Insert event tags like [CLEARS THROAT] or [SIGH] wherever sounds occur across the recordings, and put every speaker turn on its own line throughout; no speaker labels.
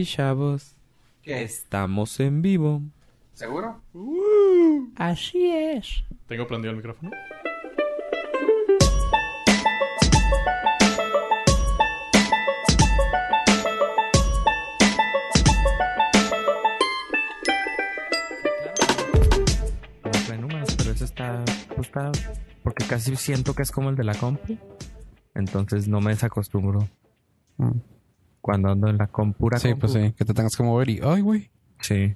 Y chavos,
¿Qué?
estamos en vivo.
¿Seguro?
Así es.
¿Tengo prendido el micrófono?
No trae números, pero ese está, está- Porque casi siento que es como el de la compu. Entonces no me desacostumbro
Mm.
Cuando ando en la compu. pura
Sí,
compu.
pues sí, que te tengas que mover y, ay, güey.
Sí.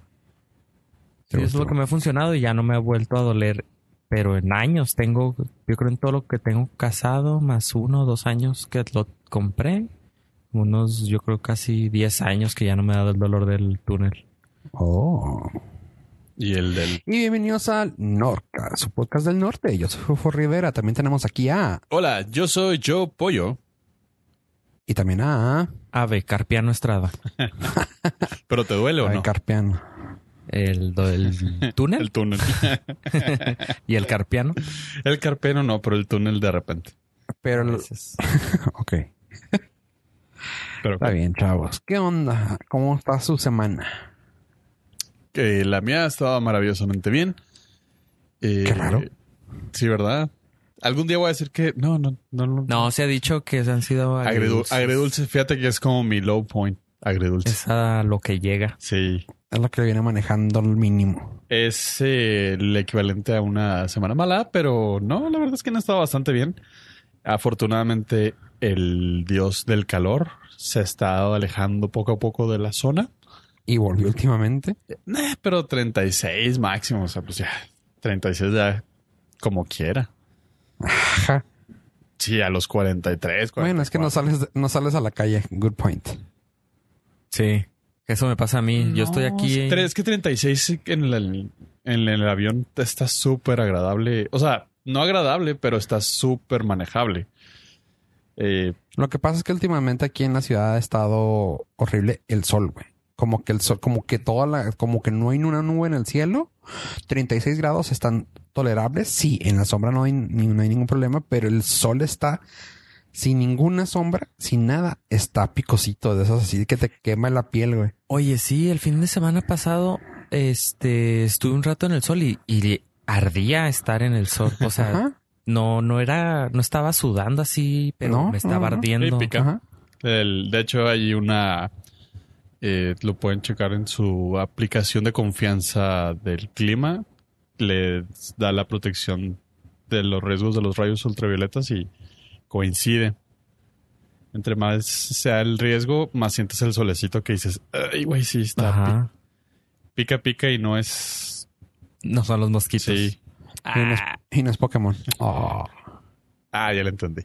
Sí, eso es lo que me ha funcionado y ya no me ha vuelto a doler. Pero en años tengo, yo creo en todo lo que tengo casado, más uno o dos años que lo compré. Unos, yo creo casi 10 años que ya no me ha dado el dolor del túnel.
Oh.
Y el del...
Y bienvenidos al Norca, su podcast del norte. Yo soy Fofo Rivera. También tenemos aquí a...
Hola, yo soy Joe Pollo,
Y también a...
Ave, Carpiano Estrada. [LAUGHS]
pero ¿te duele o
Ay,
no?
Carpiano.
El, el túnel
El túnel. [LAUGHS]
y el Carpiano.
el carpeno no, pero el túnel de repente.
Pero... el- [LAUGHS] Ok.
Pero
Está bien, chavos. ¿Qué onda? ¿Cómo está su semana?
que la mía estaba maravillosamente bien. Eh,
Qué raro.
Sí, ¿verdad? Algún día voy a decir que no, no, no, no.
no, se ha dicho que han sido agridulces.
agridulce, fíjate que es como mi low point. Agridulce.
Es a lo que llega.
Sí.
Es lo que viene manejando el mínimo.
Es eh, el equivalente a una semana mala, pero no, la verdad es que no estaba bastante bien. Afortunadamente, el dios del calor se ha estado alejando poco a poco de la zona.
Y volvió últimamente.
Eh, pero 36 máximo, o sea, pues ya, 36 ya como quiera.
Ajá.
Sí, a los 43.
Bueno, es que no
44.
sales, no sales a la calle. Good point.
Sí. Eso me pasa a mí. Yo estoy aquí.
es que- Es que 36 en el, en el avión está súper agradable. O sea, no agradable, pero está súper manejable. Eh,
Lo que pasa es que últimamente aquí en la ciudad ha estado horrible el sol, güey. Como que el sol, como que toda la, como que no hay una nube en el cielo. 36 grados están tolerables. Sí, en la sombra no hay, ni- no hay ningún problema, pero el sol está sin ninguna sombra, sin nada. Está picosito de esos así que te quema la piel, güey.
Oye, sí, el fin de semana pasado, este, estuve un rato en el sol y, y ardía estar en el sol. O sea, [LAUGHS]
Ajá,
no, no era, no estaba sudando así, pero
No,
me estaba
no, no.
ardiendo.
El- de hecho, hay una... eh, lo pueden checar en su aplicación de confianza del clima. Les da la protección de los riesgos de los rayos ultravioletas y coincide. Entre más sea el riesgo, más sientes el solecito que dices, ay, güey, sí, está pica, pica y no es...
No son los mosquitos.
Sí.
Y no es,
Ah,
y no es Pokémon. Oh.
Ah, ya lo entendí.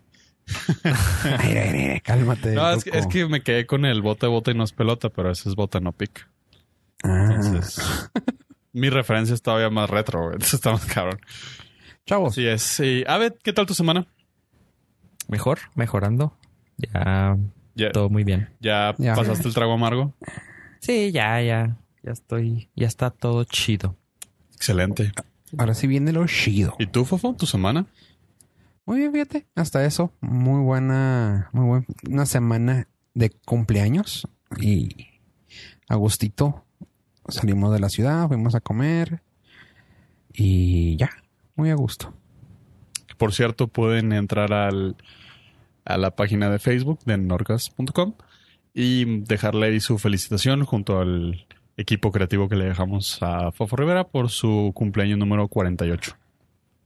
Ay, ay, ay, cálmate.
No, es que,
loco.
es que me quedé con el bota, bota y no es pelota, pero ese es bota, no pica.
Ah.
Entonces, [LAUGHS] mi referencia es todavía más retro, güey. [LAUGHS] Entonces está más cabrón.
Chavos,
Así es. Sí. A ver, ¿qué tal tu semana?
mejor, mejorando. Ya,
¿Ya,
todo muy bien.
ya,
Ya.
pasaste el trago amargo?
Sí, ya, ya, ya estoy, ya está todo chido.
Excelente.
ahora sí viene lo chido.
¿Y tú, Fofo, tu semana?
Muy bien, fíjate. Hasta eso. Muy buena, muy buena. Una semana de cumpleaños y a gustito. Salimos de la ciudad, fuimos a comer y ya, muy a gusto.
Por cierto, pueden entrar al, a la página de Facebook de norcas.com y dejarle ahí su felicitación junto al equipo creativo que le dejamos a Fofo Rivera por su cumpleaños número 48.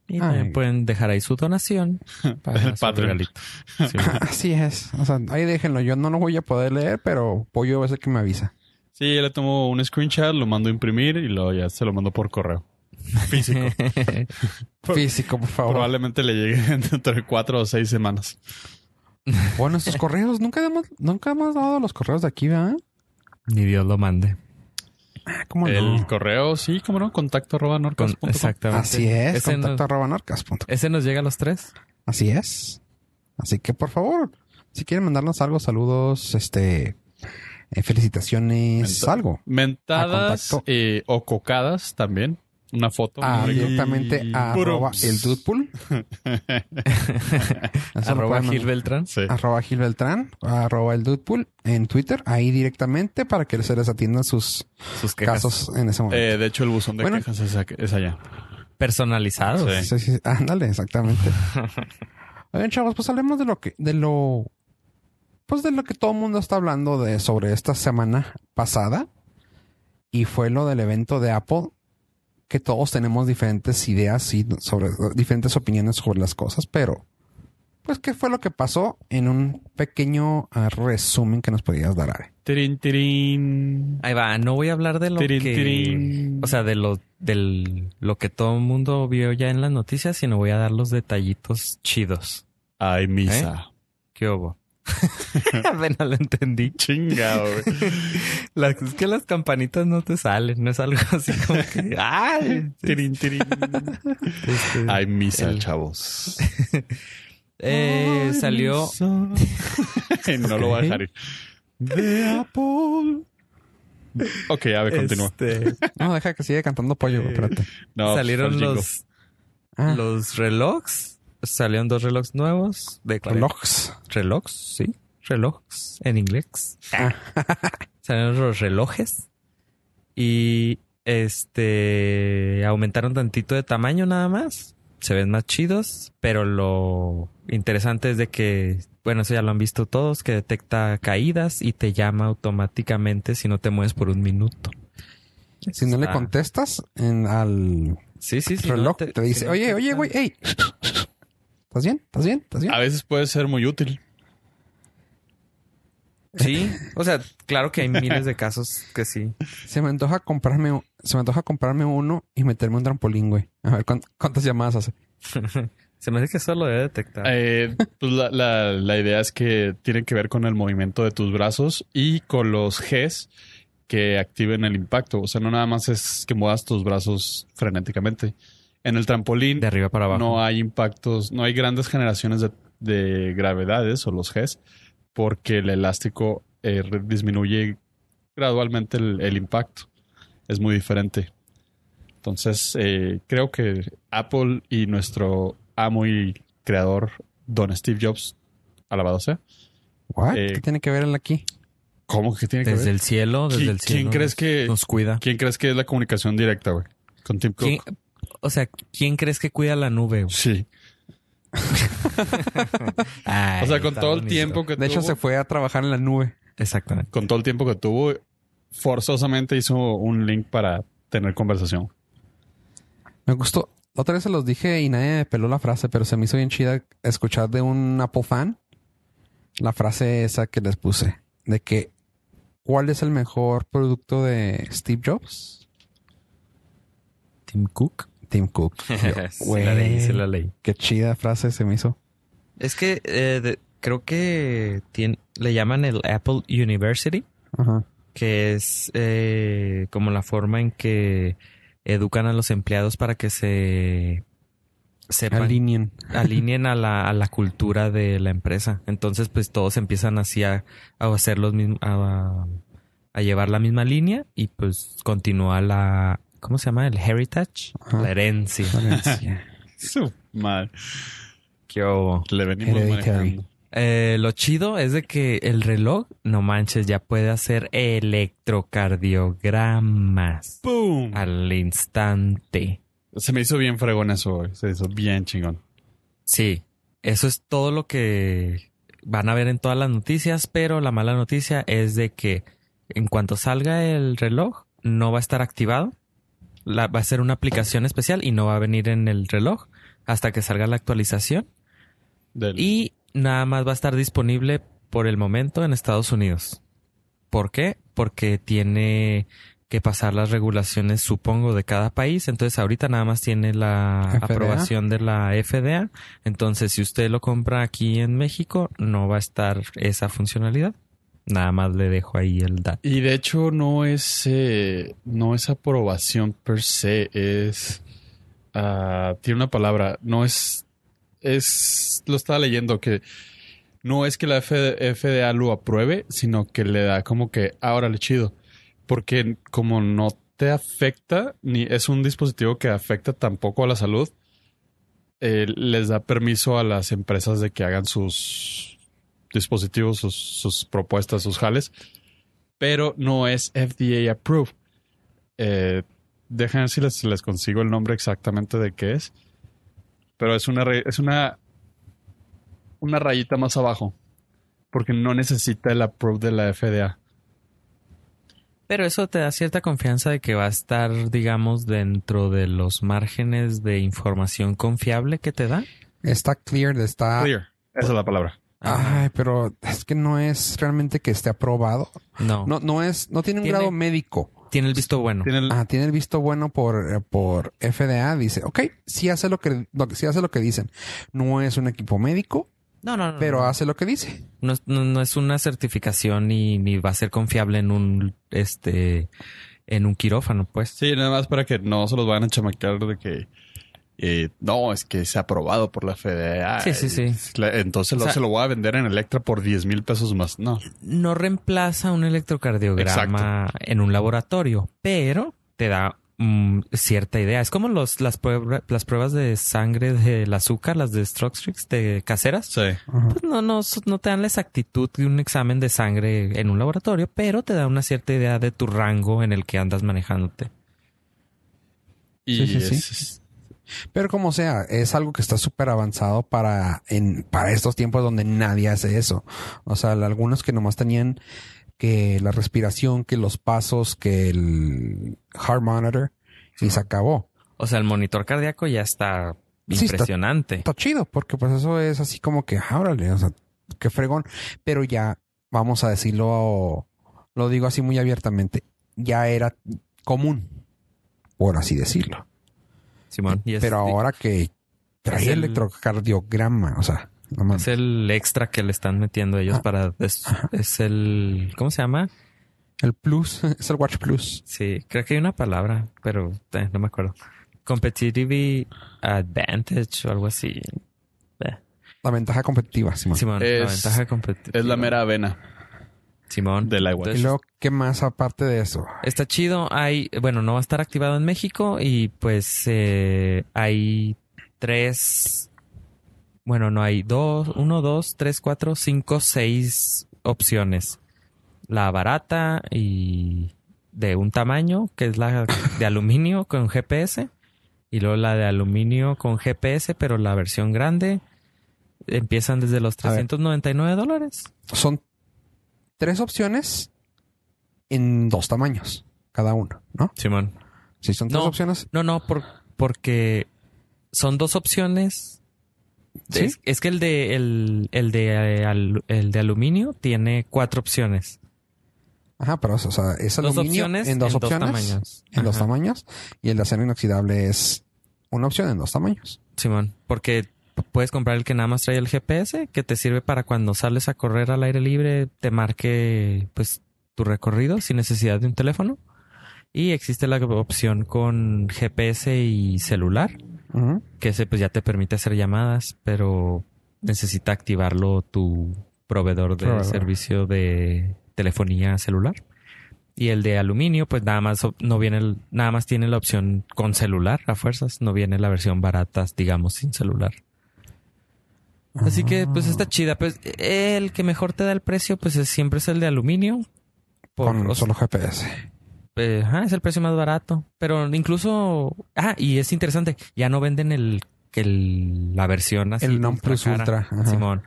Y
Ay.
también pueden dejar ahí su donación [LAUGHS] para
El
su
Patreon.
regalito. [LAUGHS] Sí.
Así es. O sea, ahí déjenlo. Yo no lo voy a poder leer, pero Pollo va a ser que me avisa.
Sí, le tomo un screenshot, lo mando a imprimir y luego ya se lo mando por correo. [LAUGHS] Físico. [LAUGHS]
Físico, por favor.
Probablemente le llegue [LAUGHS] dentro de cuatro o seis semanas.
Bueno, estos correos. Nunca hemos, nunca hemos dado los correos de aquí, ¿verdad?
Ni Dios lo mande.
Ah, ¿Cómo
El
no?
correo, sí, cómo no, contacto arroba
Con-
norcas.com.
exactamente.
Así es.
Ese,
contacto
nos,
arroba norcas
ese nos llega a los tres.
Así es. Así que por favor, si quieren mandarnos algo, saludos, este, eh, felicitaciones,
Menta-
algo.
Mentadas
A contacto.
eh, o cocadas también. una foto.
Ah, directamente a arroba el [LAUGHS] [LAUGHS] lo
Arroba Gil. Beltrán.
Sí.
arroba Gil Beltrán, arroba el Dudepool en Twitter, ahí directamente para que se les atiendan sus
Sus quejas
casos en ese momento.
Eh, de hecho, el buzón de
Bueno.
quejas es, allá.
personalizados.
Sí.
Sí, sí, sí. Ándale, exactamente. [LAUGHS] Oigan, chavos, pues hablemos de lo que, de lo, pues de lo que todo el mundo está hablando de sobre esta semana pasada. Y fue lo del evento de Apple, que todos tenemos diferentes ideas y sobre diferentes opiniones sobre las cosas, pero pues qué fue lo que pasó en un pequeño ah, resumen que nos podías dar, Are?
Tirin, tirin.
Ahí va, no voy a hablar de lo
Tirin,
que... O sea, de lo, del, lo que todo el mundo vio ya en las noticias, sino voy a dar los detallitos chidos.
Ay, misa.
¿Qué hubo? [LAUGHS] Apenas lo entendí.
Chingado, güey. [LAUGHS]
Es que las campanitas no te salen, no es algo así como que... [LAUGHS] ¡Ay!
Tirin, tirin.
Este,
Ay, misa,
El-
chavos.
eh,
Ay,
salió...
misa. no lo voy a dejar ir. De Apple. Ok, a ver, continúa.
este,
No, deja que siga cantando pollo, espérate.
No,
salieron los,
Ah,
los relojes. Salieron dos relojes nuevos. De
relojes.
relojes, sí. Relojes en inglés.
Ah. [LAUGHS]
Salieron los relojes. Y este aumentaron tantito de tamaño nada más. Se ven más chidos. Pero lo interesante es de que, bueno, eso ya lo han visto todos, que detecta caídas y te llama automáticamente si no te mueves por un minuto.
Si no le contestas en, al
Sí, sí, no
reloj, te, dice,
si no
oye,
te-
oye, güey, hey, ¿estás bien? ¿Estás bien? ¿Estás bien?
A veces puede ser muy útil.
Sí, o sea, claro que hay miles de casos que sí.
Se me antoja comprarme, se me antoja comprarme uno y meterme un trampolín, güey. A ver, ¿cuán- ¿cuántas llamadas hace? [LAUGHS]
Se me hace que eso lo debe detectar.
Eh, pues la, la- la idea es que tiene que ver con el movimiento de tus brazos y con los Gs que activen el impacto. O sea, no nada más es que muevas tus brazos frenéticamente. En el trampolín
De arriba para abajo.
no hay impactos, no hay grandes generaciones de, de gravedades o los Gs, porque el elástico eh, disminuye gradualmente el, el impacto. Es muy diferente. Entonces, eh, creo que Apple y nuestro amo y creador, Don Steve Jobs, alabado sea.
What?
Eh,
¿Qué tiene que ver él aquí?
¿Cómo que tiene que
Desde
ver?
el cielo, desde
¿Qui-
el cielo.
quién crees que-
nos cuida?
¿Quién crees que es la comunicación directa, güey? Con Tim Cook.
¿Quién- o sea, ¿quién crees que cuida la nube? güey?
Sí. [LAUGHS]
Ay,
O sea, con todo el tiempo que
De hecho,
tuvo-
se fue a trabajar en la nube.
Exactamente.
con todo el tiempo que tuvo, forzosamente hizo un link para tener conversación.
Me gustó. La Otra vez se los dije y nadie me peló la frase, pero se me hizo bien chida escuchar de un Apple fan la frase esa que les puse. De que, ¿cuál es el mejor producto de Steve Jobs?
Tim Cook.
Tim Cook. [LAUGHS] Yo,
sí, la leí, sí la leí.
Qué chida frase se me hizo.
Es que eh, de- creo que le llaman el Apple University,
Ajá.
que es eh, como la forma en que educan a los empleados para que se sepan
Alineen. [LAUGHS]
alineen a la, a la cultura de la empresa. Entonces, pues todos empiezan así a, a hacer los mismos, a, a llevar la misma línea y pues continúa la, ¿cómo se llama? El heritage,
Ajá.
la herencia. [LAUGHS]
Su madre.
¿Qué hubo?
Le venimos manejando.
Eh, lo chido es de que el reloj, no manches, ya puede hacer electrocardiogramas
¡Pum!
al instante.
Se me hizo bien fregón eso, güey. Se hizo bien chingón.
Sí, eso es todo lo que van a ver en todas las noticias, pero la mala noticia es de que en cuanto salga el reloj, no va a estar activado. La- va a ser una aplicación especial y no va a venir en el reloj hasta que salga la actualización.
Del-
Y nada más va a estar disponible por el momento en Estados Unidos. ¿Por qué? Porque tiene que pasar las regulaciones, supongo, de cada país. Entonces ahorita nada más tiene la
FDA.
aprobación de la FDA. Entonces si usted lo compra aquí en México, no va a estar esa funcionalidad. Nada más le dejo ahí el dato.
Y de hecho no es eh, no es aprobación per se, es ah, tiene una palabra, no es es lo estaba leyendo que no es que la FDA lo apruebe, sino que le da como que ahora le chido, porque como no te afecta, ni es un dispositivo que afecta tampoco a la salud. Eh, les da permiso a las empresas de que hagan sus dispositivos, sus, sus propuestas, sus jales, pero no es FDA approved. Eh, dejen si les, les consigo el nombre exactamente de qué es. Pero es una, es una, una rayita más abajo. Porque no necesita el approve de la FDA.
Pero eso te da cierta confianza de que va a estar, digamos, dentro de los márgenes de información confiable que te da.
Está clear, está...
Clear. Esa es la palabra.
Ay, pero es que no es realmente que esté aprobado.
No,
No, no es, no tiene un
Tiene-
grado médico.
tiene el visto bueno.
Tiene el-
Ah, tiene el visto bueno por, eh, por FDA. Dice, ok, sí hace lo que, lo sí hace lo que dicen. No es un equipo médico,
No, no, no.
pero
no.
hace lo que dice.
No, es- no- no es una certificación ni, ni va a ser confiable en un este en un quirófano, pues.
Sí, nada más para que no se los vayan a chamaquear de que eh, no, es que se ha aprobado por la FDA.
Sí, sí, sí.
Entonces
O
lo,
sea-
se lo voy a vender en Electra por 10 mil pesos más. No.
No reemplaza un electrocardiograma en un laboratorio, pero te da mm, cierta idea. Es como los, las, prueba- las pruebas de sangre del azúcar, las de Strokestrix, de caseras.
Sí.
Pues no, no, no te dan la exactitud de un examen de sangre en un laboratorio, pero te da una cierta idea de tu rango en el que andas manejándote.
Y
Sí, sí, sí. Pero como sea, es algo que está súper avanzado para, en, para estos tiempos donde nadie hace eso. O sea, algunos que nomás tenían que la respiración, que los pasos, que el heart monitor y se acabó.
O sea, el monitor cardíaco ya está
Sí, está-
impresionante.
Está chido porque pues eso es así como que, ah, órale, o sea, qué fregón. Pero ya, vamos a decirlo, lo digo así muy abiertamente, ya era común, por así decirlo.
Simón. Y es,
Pero ahora que trae
el-
electrocardiograma, o sea, no
es el extra que le están metiendo ellos
Ah.
para... Es, es el... ¿Cómo se llama?
El plus, [LAUGHS] es el Watch Plus.
Sí, creo que hay una palabra, pero eh, no me acuerdo. Competitive Advantage o algo así. Eh,
La ventaja competitiva, Simón.
Simón, la ventaja competitiva.
es la mera avena
Simón.
del agua.
y luego, ¿qué más aparte de eso?
Está chido. Hay, bueno, no va a estar activado en México y pues eh, hay tres, bueno, no hay dos, uno, dos, tres, cuatro, cinco, seis opciones. La barata y de un tamaño, que es la de aluminio [LAUGHS] con GPS, y luego la de aluminio con GPS, pero la versión grande empiezan desde los
A ver.
399 dólares.
Son tres opciones en dos tamaños, cada uno, ¿no?
Simón.
Si son tres
No.
opciones,
No, no, por- porque son dos opciones.
¿Sí?
Es, es que el de el, el de eh, el de aluminio tiene cuatro opciones.
ajá, pero o sea, es
Dos
aluminio
opciones
en dos opciones,
tamaños.
en dos
Ajá.
tamaños, y el de acero inoxidable es una opción en dos tamaños.
Simón, porque puedes comprar el que nada más trae el GPS, que te sirve para cuando sales a correr al aire libre, te marque pues tu recorrido sin necesidad de un teléfono. Y existe la opción con GPS y celular, que ese pues ya te permite hacer llamadas, pero necesita activarlo tu proveedor de
Proveedor.
servicio de telefonía celular. Y el de aluminio, pues nada más no viene el- nada más tiene la opción con celular a fuerzas, no viene la versión barata, digamos, sin celular. Así que pues está chida, pues el que mejor te da el precio pues es, siempre es el de aluminio. Por,
con
o sea,
solo GPS.
eh, ajá, es el precio más barato. Pero incluso. Ah, y es interesante. Ya no venden el, el la versión así.
El non
ultra
plus ultra, ajá.
Simón.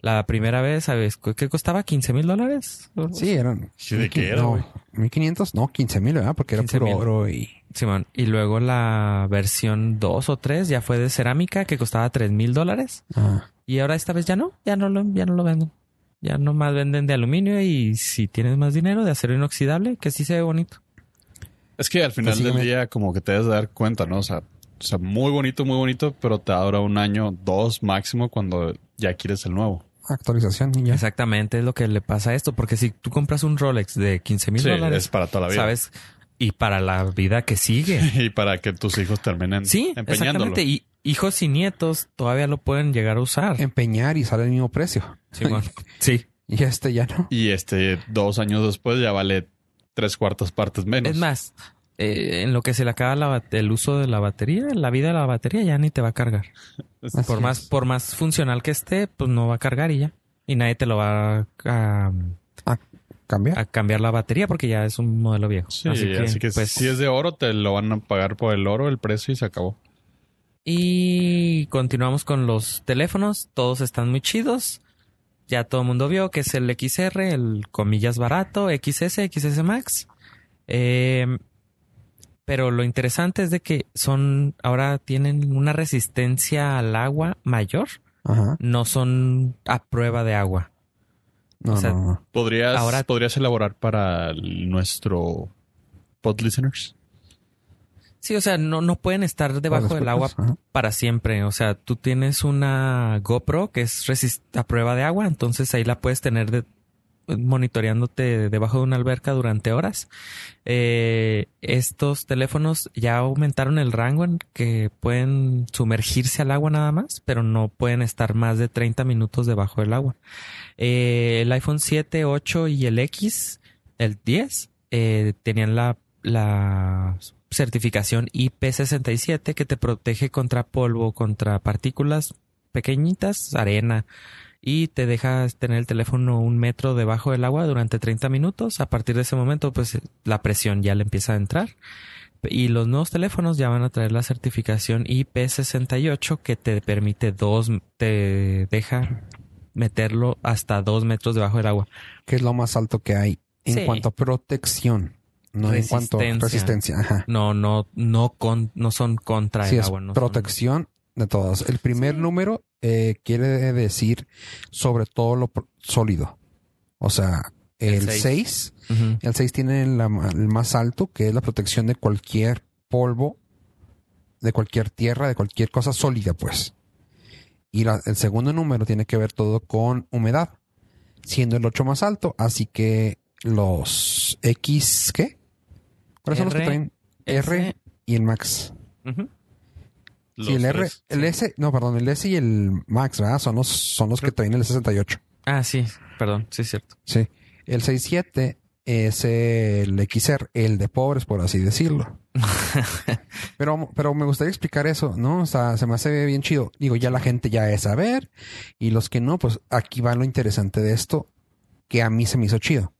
La primera vez, ¿sabes? ¿Qué costaba? ¿15 mil dólares?
Sí, eran.
Sí, ¿de qué era,
no,
güey?
1500, no, 15000, ¿verdad? Porque era
15,000.
puro oro y.
Simón. Y luego la versión 2 o 3 ya fue de cerámica que costaba 3 mil dólares.
Ajá.
Y ahora esta vez ya no. Ya no lo, ya no lo venden. Ya nomás venden de aluminio y si tienes más dinero de acero inoxidable, que sí se ve bonito.
Es que al final
Pues sí,
del
me-
día como que te debes de dar cuenta, ¿no? O sea, o sea, muy bonito, muy bonito, pero te dura un año, dos máximo cuando ya quieres el nuevo.
Actualización ya.
Exactamente es lo que le pasa a esto. Porque si tú compras un Rolex de 15 mil
Sí,
dólares,
es para toda la vida.
¿sabes? Y para la vida que sigue. [LAUGHS]
Y para que tus hijos terminen
Sí,
empeñándolo.
exactamente. Y hijos y nietos todavía lo pueden llegar a usar.
Empeñar y sale el mismo precio.
Simón. [LAUGHS] sí.
Y este ya no.
Y este, dos años después ya vale tres cuartas partes menos.
Es más, eh, en lo que se le acaba la el uso de la batería, la vida de la batería ya ni te va a cargar.
Así
por más, por más funcional que esté, pues no va a cargar y ya. Y nadie te lo va a,
¿Cambia?
a cambiar la batería porque ya es un modelo viejo.
Sí, así que,
pues,
si es de oro, te lo van a pagar por el oro, el precio y se acabó.
Y continuamos con los teléfonos. Todos están muy chidos. Ya todo el mundo vio que es el XR, el comillas barato, XS, XS Max. Eh, pero lo interesante es de que son, ahora tienen una resistencia al agua mayor.
Ajá.
No son a prueba de agua.
No,
o sea,
no, no.
¿Podrías,
Ahora-
¿Podrías elaborar para nuestro pod listeners?
Sí, o sea, no, no pueden estar debajo del agua
Ajá.
para siempre. O sea, tú tienes una GoPro que es resist a prueba de agua, entonces ahí la puedes tener de- monitoreándote debajo de una alberca durante horas. Eh, estos teléfonos ya aumentaron el rango en que pueden sumergirse al agua nada más, pero no pueden estar más de 30 minutos debajo del agua. Eh, el iPhone 7, 8 y el X, el 10, eh, tenían la, la certificación IP67 que te protege contra polvo, contra partículas pequeñitas, arena, y te deja tener el teléfono un metro debajo del agua durante 30 minutos. A partir de ese momento, pues la presión ya le empieza a entrar. Y los nuevos teléfonos ya van a traer la certificación IP68 que te permite dos, te deja meterlo hasta dos metros debajo del agua.
Que es lo más alto que hay en
Sí.
cuanto a protección. No en cuanto a
Resistencia.
Ajá.
No, no, no con, no son contra
Sí,
el
es
agua. no son-
protección de todas. El primer número eh, quiere decir sobre todo lo sólido. O sea,
El
el
seis.
6,
Ujú.
el 6 tiene la el más alto, que es la protección de cualquier polvo, de cualquier tierra, de cualquier cosa sólida, pues. Y la- el segundo número tiene que ver todo con humedad, siendo el 8 más alto. Así que los X, ¿qué? ¿Cuáles son los que
R,
traen? R y el Max.
ujú.
Sí, el R,
tres.
el S, no, perdón, el S y el Max, ¿verdad? Son los, son los que traen el 68.
Ah, sí, perdón, sí es cierto.
Sí. El 67 es el XR, el de pobres, por así decirlo. [LAUGHS] Pero, pero me gustaría explicar eso, ¿no? O sea, se me hace bien chido. Digo, ya la gente ya es saber. Y los que no, pues aquí va lo interesante de esto, que a mí se me hizo chido.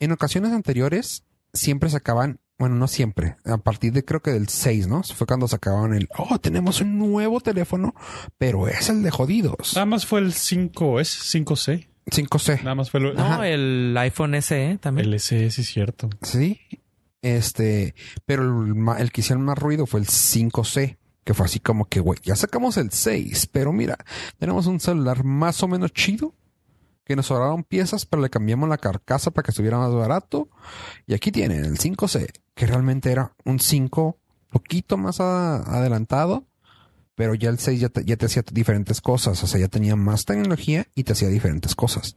En ocasiones anteriores, siempre sacaban, bueno, no siempre, a partir de creo que del 6, ¿no? Fue cuando sacaban el, oh, tenemos un nuevo teléfono, pero es el de jodidos.
Nada más fue el 5S, 5C.
5C.
Nada más fue el,
No, el iPhone SE también.
el SE, sí es cierto.
Sí. Este, pero el, el que hicieron más ruido fue el 5C, que fue así como que, güey, ya sacamos el 6, pero mira, tenemos un celular más o menos chido, que nos sobraron piezas, pero le cambiamos la carcasa para que estuviera más barato. Y aquí tienen el 5C, que realmente era un 5 poquito más adelantado, pero ya el 6 ya te, ya te hacía diferentes cosas, o sea, ya tenía más tecnología y te hacía diferentes cosas.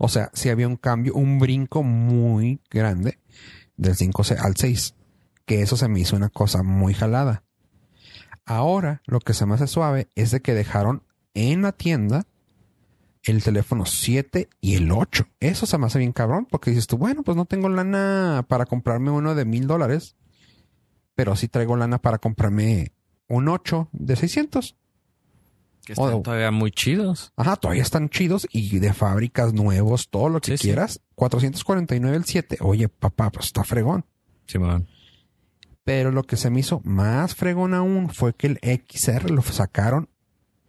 O sea, sí había un cambio, un brinco muy grande del 5C al 6, que eso se me hizo una cosa muy jalada. Ahora, lo que se me hace suave es de que dejaron en la tienda el teléfono 7 y el 8. Eso se me hace bien cabrón, porque dices tú, bueno, pues no tengo lana para comprarme uno de mil dólares, pero sí traigo lana para comprarme un 8 de 600.
que están
Oh.
todavía muy chidos.
Ajá, todavía están chidos y de fábricas nuevos, todo lo que
Sí, sí.
quieras. 449 el 7. Oye, papá, pues está fregón.
Simón.
Pero lo que se me hizo más fregón aún fue que el XR lo sacaron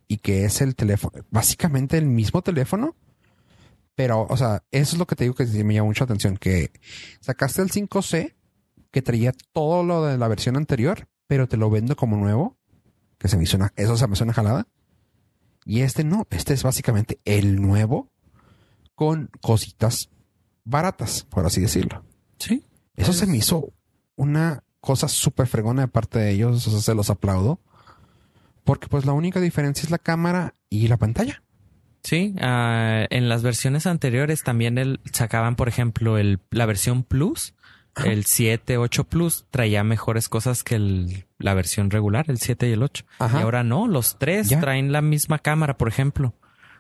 y que es el teléfono, básicamente el mismo teléfono. Pero, o sea, eso es lo que te digo que me llama mucha atención, que sacaste el 5C, que traía todo lo de la versión anterior, pero te lo vendo como nuevo, que se me hizo una, eso se me hizo una jalada. Y este no, este es básicamente el nuevo con cositas baratas, por así decirlo.
Sí.
Eso se me hizo una cosa súper fregona de parte de ellos, o sea, se los aplaudo. Porque pues la única diferencia es la cámara y la pantalla.
Sí, ah, en las versiones anteriores también el, sacaban, por ejemplo, el, la versión Plus,
Ajá.
el 7, 8 Plus, traía mejores cosas que el, la versión regular, el 7 y el 8.
Ajá.
Y ahora no, los tres
Ya.
traen la misma cámara, por ejemplo.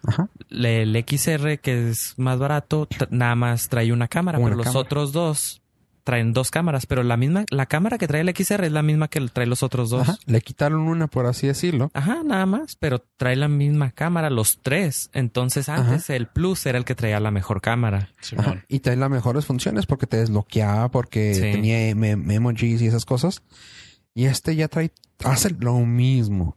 Ajá.
El XR, que es más barato, nada más trae una cámara,
Una
pero los otros dos traen dos cámaras, pero la misma, la cámara que trae el XR es la misma que trae los otros dos.
Ajá, le quitaron una, por así decirlo.
Ajá, nada más, pero trae la misma cámara, los tres. Entonces antes el Plus era el que traía la mejor cámara.
Ajá, Y trae las mejores funciones porque te desbloqueaba, porque
Sí.
tenía em- em- emojis y esas cosas. Y este ya trae, hace lo mismo.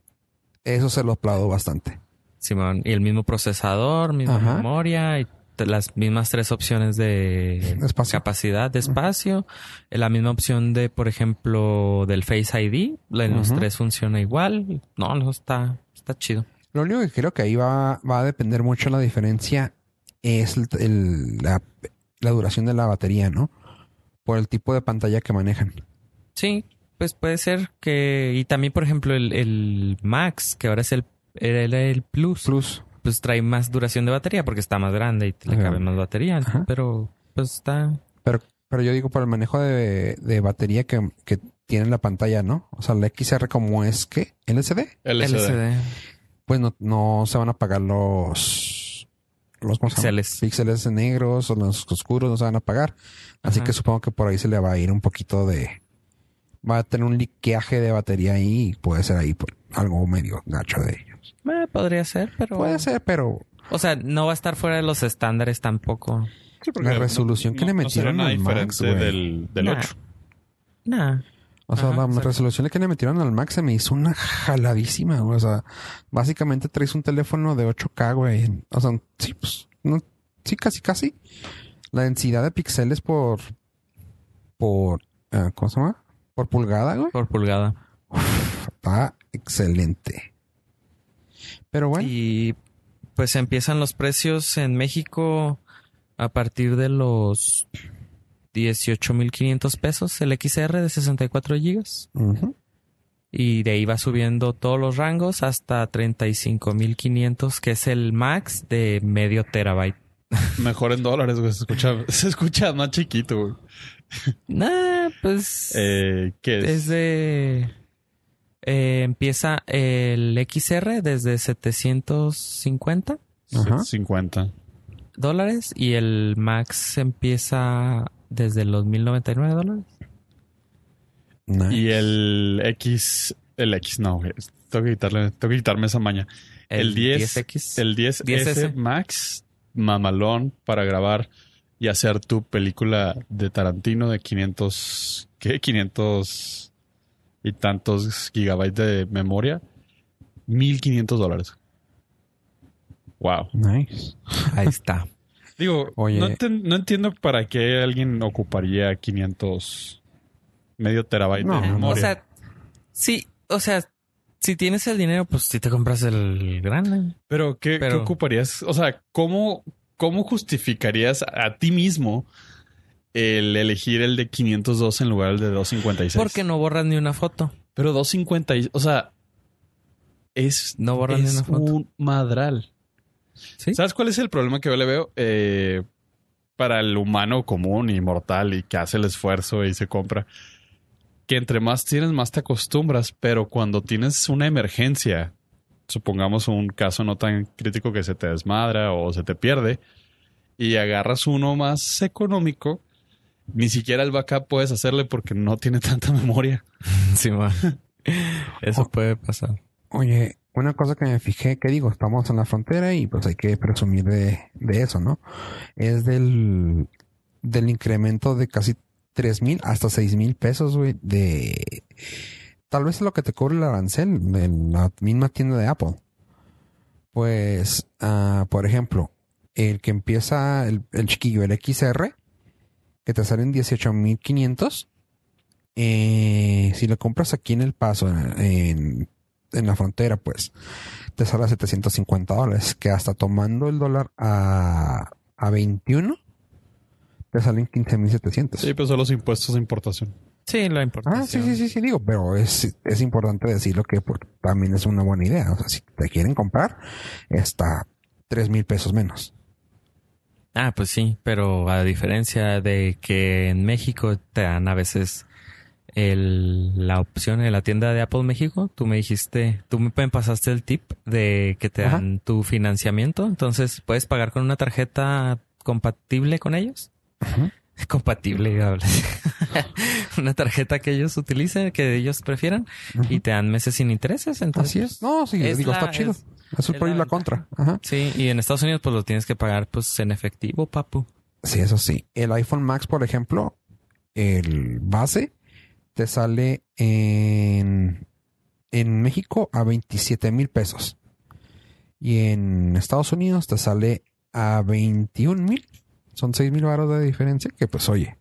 Eso se lo aplaudo bastante.
Simón, y el mismo procesador, misma
Ajá.
memoria y las mismas tres opciones de
Espacio.
capacidad de espacio, la misma opción de, por ejemplo, del Face ID, la- en los tres funciona igual. No, no está, está chido.
Lo único que creo que ahí va, va a depender mucho la diferencia es el- el- la, la duración de la batería, ¿no? Por el tipo de pantalla que manejan.
Sí, pues puede ser que y también, por ejemplo, el, el Max, que ahora es el era el, el Plus,
Plus.
Pues trae más duración de batería porque está más grande y le
Ajá.
cabe más batería,
Ajá.
pero pues está
Pero, pero yo digo por el manejo de, de batería que, que tiene la pantalla, ¿no? O sea, el XR como es que LCD,
LCD.
LCD.
pues no, no se van a apagar los los.
Píxeles.
píxeles negros o los oscuros no se van a apagar. Así
Ajá.
que supongo que por ahí se le va a ir un poquito de va a tener un liqueaje de batería ahí y puede ser ahí por algo medio gacho de.
Eh, podría ser, pero
Puede ser, pero
O sea, no va a estar fuera de los estándares tampoco.
Sí,
La resolución que le
no
metieron al Max, güey.
del, del
Nah.
8.
Nah.
O sea,
Ajá,
la
exacto.
resolución que le metieron al Max se me hizo una jaladísima, güey. O sea, básicamente traes un teléfono de 8K, güey. O sea, sí, pues, no, sí, casi, casi. La densidad de píxeles por, por, ah, ¿cómo se llama? Por pulgada, güey.
Por pulgada.
Está excelente. Pero bueno,
Y pues empiezan los precios en México a partir de los 18.500 pesos el XR de 64 gigas.
ujú.
Y de ahí va subiendo todos los rangos hasta 35.500, que es el max de medio terabyte. [LAUGHS]
Mejor en dólares, güey. Se escucha, [LAUGHS] se escucha más chiquito, güey.
Nah, pues
Eh, ¿Qué es?
desde... eh, empieza el XR desde 750
Ajá.
50.
dólares y el max empieza desde los 1099 dólares.
Nice.
Y el X... El X, no. Tengo que, quitarle, tengo que quitarme esa maña. El, 10...
10X.
El 10S
10S.
Max, mamalón para grabar y hacer tu película de Tarantino de 500... ¿Qué? 500 y tantos gigabytes de memoria. 1500 dólares. Wow.
Nice.
Ahí [LAUGHS] está.
Digo,
Oye.
no, enten- no entiendo para qué alguien ocuparía 500 medio terabyte
No,
de memoria.
O sea, sí, o sea, si tienes el dinero, pues si te compras el grande.
pero, ¿qué,
pero-
qué ocuparías? O sea, ¿cómo, ¿cómo justificarías a ti mismo el elegir el de 502 en lugar del de 256?
Porque no borras ni una foto.
Pero 256, o sea, es,
No borras ni
es
una foto.
un madral.
¿Sí?
¿Sabes cuál es el problema que yo le veo? Eh, para el humano común y mortal y que hace el esfuerzo y se compra. Que entre más tienes, más te acostumbras, pero cuando tienes una emergencia, supongamos un caso no tan crítico que se te desmadra o se te pierde, y agarras uno más económico, ni siquiera el backup puedes hacerle porque no tiene [LAUGHS] tanta memoria.
Sí. Eso puede pasar.
Oye, una cosa que me fijé, que digo, estamos en la frontera y pues hay que presumir de, de eso, ¿no? Es del, del incremento de casi tres mil hasta seis mil pesos, güey, de tal vez es lo que te cobre el arancel en la misma tienda de Apple. Pues, ah, por ejemplo, el que empieza el, el chiquillo, el XR, que te salen 18.500. Eh, si lo compras aquí en El Paso, en, en la frontera, pues te sale a 750 dólares, que hasta tomando el dólar a, a 21, te salen 15.700.
Sí, pero son los impuestos de importación.
Sí, la importancia.
Ah, sí, sí, sí, sí, digo, pero es, es importante decirlo que también es una buena idea. O sea, si te quieren comprar, está tres mil pesos menos.
Ah, pues sí, pero a diferencia de que en México te dan a veces el, la opción en la tienda de Apple México, tú me dijiste, tú me pasaste el tip de que te
Ajá.
dan tu financiamiento, entonces puedes pagar con una tarjeta compatible con ellos.
Ujú. [LAUGHS]
Compatible, [LAUGHS] una tarjeta que ellos utilicen, que ellos prefieran, y te dan meses sin intereses. Entonces,
Así es. No, sí,
es
digo,
la-
está chido.
es-
Eso es por ir la contra. Ajá.
Sí, y en Estados Unidos pues lo tienes que pagar pues en efectivo, papu.
Sí, eso sí. El iPhone Max, por ejemplo, el base te sale en, en México a 27 mil pesos. Y en Estados Unidos te sale a 21 mil. Son 6 mil baros de diferencia que pues oye,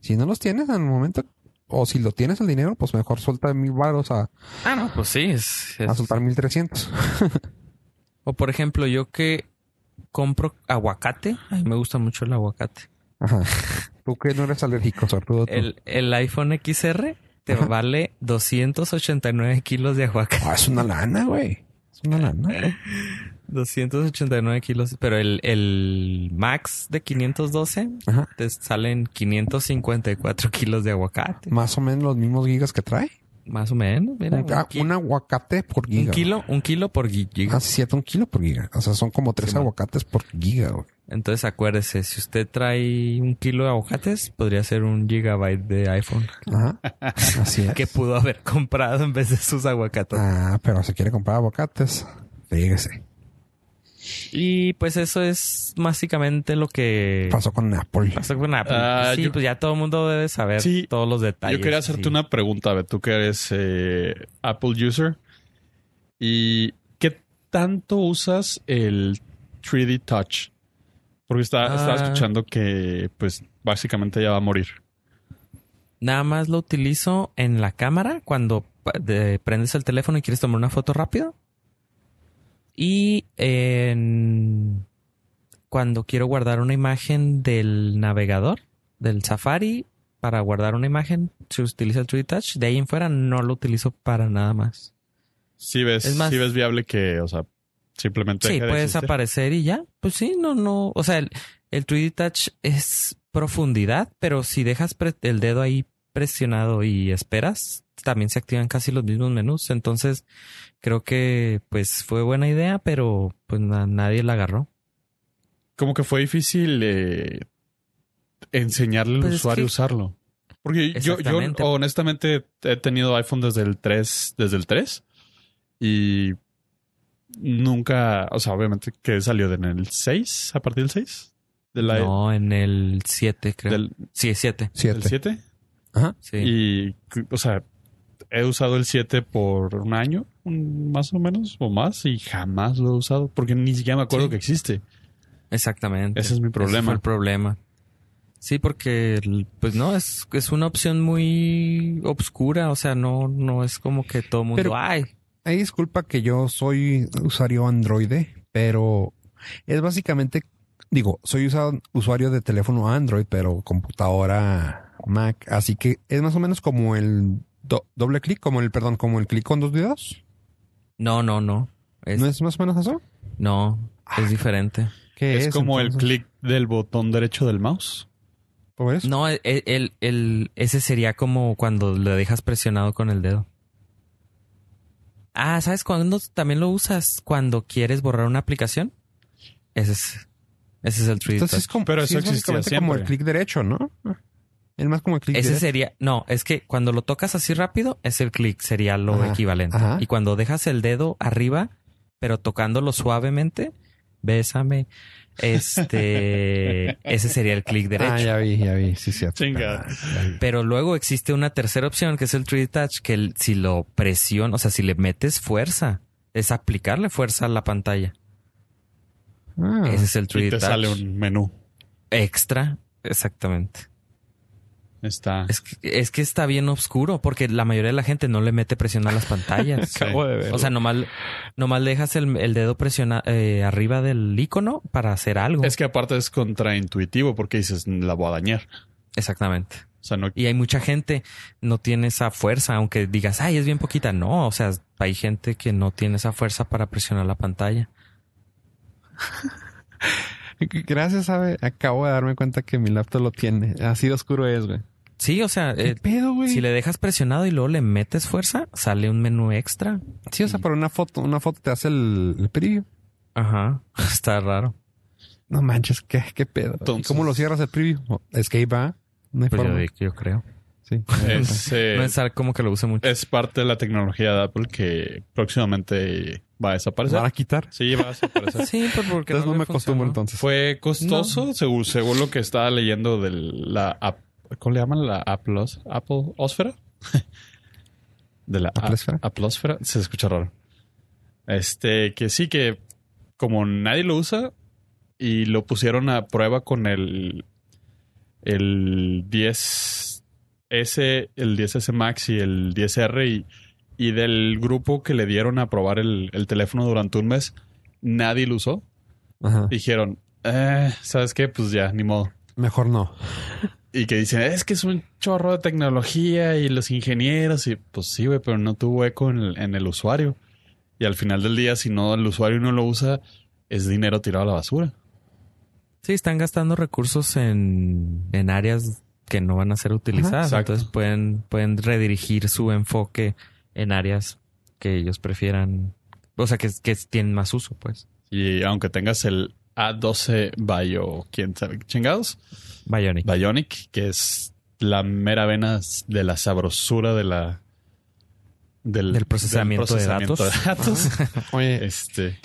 si no los tienes en el momento, o si lo tienes el dinero, pues mejor suelta mil baros a,
Ah, no, pues sí, es, es-
a soltar 1300. [LAUGHS]
O por ejemplo, yo que compro aguacate, a mí me gusta mucho el aguacate.
Ajá. Tú que no eres alérgico, sortudo.
El, el iPhone XR te
Ajá.
vale 289 kilos de aguacate.
Ah, es una lana, güey. Es una lana.
289 kilos, pero el, el Max de 512
Ajá.
te salen 554 kilos de aguacate.
Más o menos los mismos gigas que trae.
Más o menos, mira.
un,
Un,
un aguacate por
un
giga.
kilo, un kilo por gi- giga.
Ah, cierto, un kilo por giga. O sea, son como tres
Sí, man.
aguacates por giga, güey.
Entonces acuérdese, si usted trae un kilo de aguacates, podría ser un gigabyte de iPhone
Ajá. [LAUGHS] Así es.
que pudo haber comprado en vez de sus aguacates.
Ah, pero si quiere comprar aguacates, fíjese.
Y pues eso es básicamente lo que
Pasó con Apple.
pasó con Apple.
Ah,
sí,
yo-
pues ya todo el mundo debe saber
Sí,
todos los detalles.
Yo quería hacerte
sí.
una pregunta, a ver, tú que eres eh, Apple user. ¿Y qué tanto usas el 3D Touch? Porque está, estaba
Ah.
escuchando que, pues, básicamente ya va a morir.
Nada más lo utilizo en la cámara cuando de- prendes el teléfono y quieres tomar una foto rápido. Y en cuando quiero guardar una imagen del navegador, del Safari, para guardar una imagen, se utiliza el 3D Touch. De ahí en fuera no lo utilizo para nada más.
Si ves,
Es más-
sí ves viable que, o sea, simplemente.
Sí,
deje de
puedes
existir?
aparecer y ya. Pues sí, no, no. O sea, el, el 3D Touch es profundidad, pero si dejas el dedo ahí presionado y esperas, también se activan casi los mismos menús. Entonces, creo que pues fue buena idea, pero pues na- nadie la agarró.
Como que fue difícil eh, enseñarle al
Pues es
usuario a
que-
usarlo. Porque yo, yo honestamente he tenido iPhone desde el 3, desde el 3 y nunca, o sea, obviamente que salió en el 6, a partir del 6, del, i-
No, en el 7, creo.
del,
Sí, 7.
del
Siete.
7
Ajá.
Sí.
y, o sea, he usado el 7 por un año, un- más o menos, o más, y jamás lo he usado porque ni siquiera me acuerdo
Sí.
que existe.
Exactamente.
Ese es mi problema.
fue el problema. Sí, porque pues no, es, es una opción muy obscura. O sea, no, no es como que todo el mundo.
Pero-
Ay,
Ahí disculpa que yo soy usuario Android, pero es básicamente, digo, soy usado- usuario de teléfono Android, pero computadora Mac, así que es más o menos como el do- doble clic, como el, perdón, como el clic con dos dedos.
no, no, no. Es,
¿No
no,
es más o menos eso?
es diferente.
¿Qué
Es, como el clic del botón derecho del mouse.
¿Por eso?
No, el, el- el- ese sería como cuando le dejas presionado con el dedo. Ah, ¿sabes cuándo también lo usas? Cuando quieres borrar una aplicación. Ese es, ese es el 3D
Entonces es como,
Pero
sí,
eso
es básicamente como el clic derecho, ¿no? Es más como el clic
Ese sería, no, es que cuando lo tocas así rápido, es el clic, sería lo
Ajá,
equivalente.
ajá.
Y cuando dejas el dedo arriba, pero tocándolo suavemente, bésame, este, [LAUGHS] ese sería el clic derecho.
Ah, ya vi, ya vi, sí, cierto.
Chinga.
Vi.
Pero luego existe una tercera opción que es el 3D Touch, que el- si lo presionas, o sea, si le metes fuerza, es aplicarle fuerza a la pantalla.
Ah,
Ese es el
Y
3D
te
Touch.
sale un menú.
Extra, exactamente.
Está.
Es que, es que está bien oscuro porque la mayoría de la gente no le mete presión a las pantallas.
Sí. [LAUGHS] Acabo
de
O sea, nomás, nomás dejas el, el dedo presiona, eh, arriba del icono para hacer algo.
Es que aparte es contraintuitivo porque dices, la voy a dañar.
Exactamente.
O sea, no.
Y hay mucha gente no tiene esa fuerza, aunque digas, ay, es bien poquita. No, o sea, hay gente que no tiene esa fuerza para presionar la pantalla. [LAUGHS] [LAUGHS]
Gracias, sabe. Acabo de darme cuenta que mi laptop lo tiene. Así de oscuro es, güey.
Sí, o sea,
¿Qué
eh,
pedo, güey?
si le dejas presionado y luego le metes fuerza, sale un menú extra.
Sí, o sea, por una foto, una foto te hace el, el preview.
Ajá, [LAUGHS] está raro.
No manches, qué, qué pedo. ¿Y
Entonces-
¿Cómo lo cierras el preview? Escape va. No hay
Pues yo,
forma.
yo creo.
Sí.
Es, [LAUGHS] eh,
No es algo como que lo use mucho.
es parte de la tecnología de Apple que próximamente va a desaparecer.
¿Van a quitar?
Sí, va a desaparecer. [LAUGHS]
Sí, pues porque
Entonces no, me acostumbro entonces.
Fue costoso, según, según lo que estaba leyendo de la ap- ¿cómo le llaman? La Applos, Apple Osfera. [LAUGHS] de la
¿Applesfera?
a- Applosfera. Se escucha raro. Este, que sí, que como nadie lo usa y lo pusieron a prueba con el el 10S, el 10S Max y el 10R y, y del grupo que le dieron a probar el, el teléfono durante un mes, nadie lo usó
Ajá.
dijeron, eh, ¿sabes qué? Pues ya, ni modo.
Mejor no.
Y que dicen, es que es un chorro de tecnología y los ingenieros. Y pues sí, güey, pero no tuvo eco en el, en el usuario. Y al final del día, si no el usuario no lo usa, es dinero tirado a la basura.
Sí, están gastando recursos en, en áreas que no van a ser utilizadas. Entonces pueden, pueden redirigir su enfoque en áreas que ellos prefieran. O sea, que, que tienen más uso, pues.
Y aunque tengas el A12 Bio, quién sabe, qué chingados,
Bionic.
Bionic, que es la mera vena de la sabrosura de la del,
Del procesamiento de datos.
de datos. [LAUGHS]
Oye,
Este.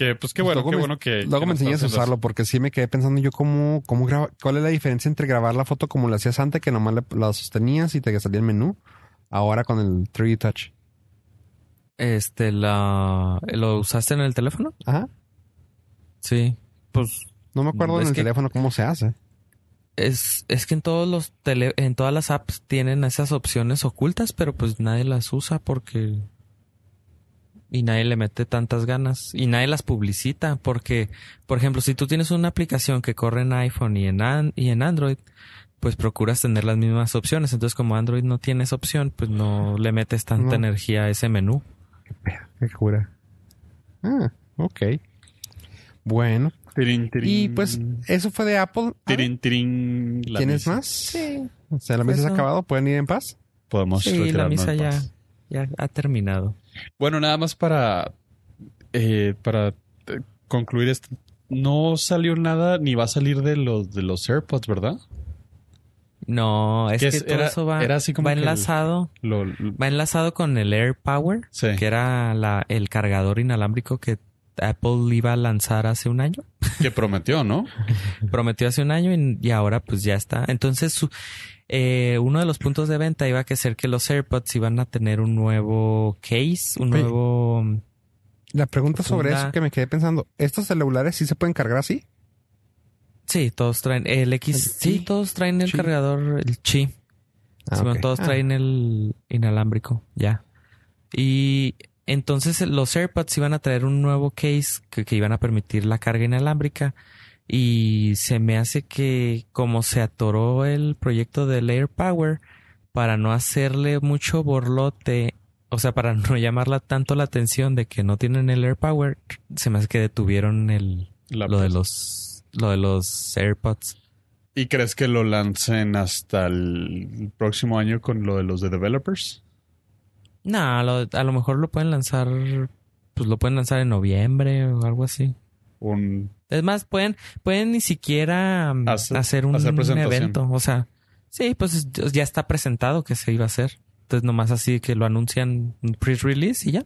Que pues qué bueno,
Luego
qué
me-
bueno que.
luego
que
me enseñas a usarlo porque sí me quedé pensando yo cómo, cómo graba, cuál es la diferencia entre grabar la foto como la hacías antes, que nomás le- la sostenías y te salía el menú, ahora con el 3D Touch.
Este, la, ¿lo usaste en el teléfono?
Ajá.
Sí. Pues
No me acuerdo en el
que-
teléfono cómo se hace.
es, es que en todos los tele, en todas las apps tienen esas opciones ocultas, pero pues nadie las usa porque y nadie le mete tantas ganas y nadie las publicita porque, por ejemplo, si tú tienes una aplicación que corre en iPhone y en An- y en Android, pues procuras tener las mismas opciones. Entonces, como Android no tiene esa opción, pues no le metes tanta
No.
energía a ese menú.
Qué cura. Ah, ok. Bueno.
Tirín, tirín.
Y pues eso fue de Apple. Ah,
Tirín,
¿Tienes
misa.
más?
Sí.
O sea, la mesa se ha acabado. ¿Pueden ir en paz?
Podemos
Sí, la misa ya, ya ha terminado.
Bueno, nada más para. eh, para eh, concluir esto. No salió nada ni va a salir de los de los AirPods, ¿verdad?
No, es
Que es-
todo
era-
eso va,
era así como
va
que el-
enlazado.
Lo,
Va enlazado con el Air Power,
sí.
que era la, el cargador inalámbrico que Apple iba a lanzar hace un año.
que prometió, ¿no? [LAUGHS]
Prometió hace un año y, y ahora pues ya está. Entonces, su- eh, uno de los puntos de venta iba a ser que los AirPods iban a tener un nuevo case, un
Oye.
nuevo...
La pregunta sobre
Funda.
eso que me quedé pensando. ¿Estos celulares sí se pueden cargar así?
Sí, todos traen el X.
El
sí, todos traen el cargador, el Chi.
Ah, ok.
todos
Ah.
traen el inalámbrico, ya. Y entonces los AirPods iban a traer un nuevo case que, que iban a permitir la carga inalámbrica. Y se me hace que como se atoró el proyecto del AirPower, para no hacerle mucho borlote, o sea, para [LAUGHS] no llamarla tanto la atención de que no tienen el AirPower, se me hace que detuvieron el,
La-
lo de los lo de los AirPods.
¿Y crees que lo lancen hasta el próximo año con lo de los de developers?
No, lo- a lo mejor lo pueden lanzar, pues lo pueden lanzar en noviembre o algo así.
Un
Es más, pueden, pueden ni siquiera
Hacer-
hacer un
hacer
evento. O sea, sí, pues ya está presentado que se iba a hacer. Entonces nomás así que lo anuncian un pre-release y ya.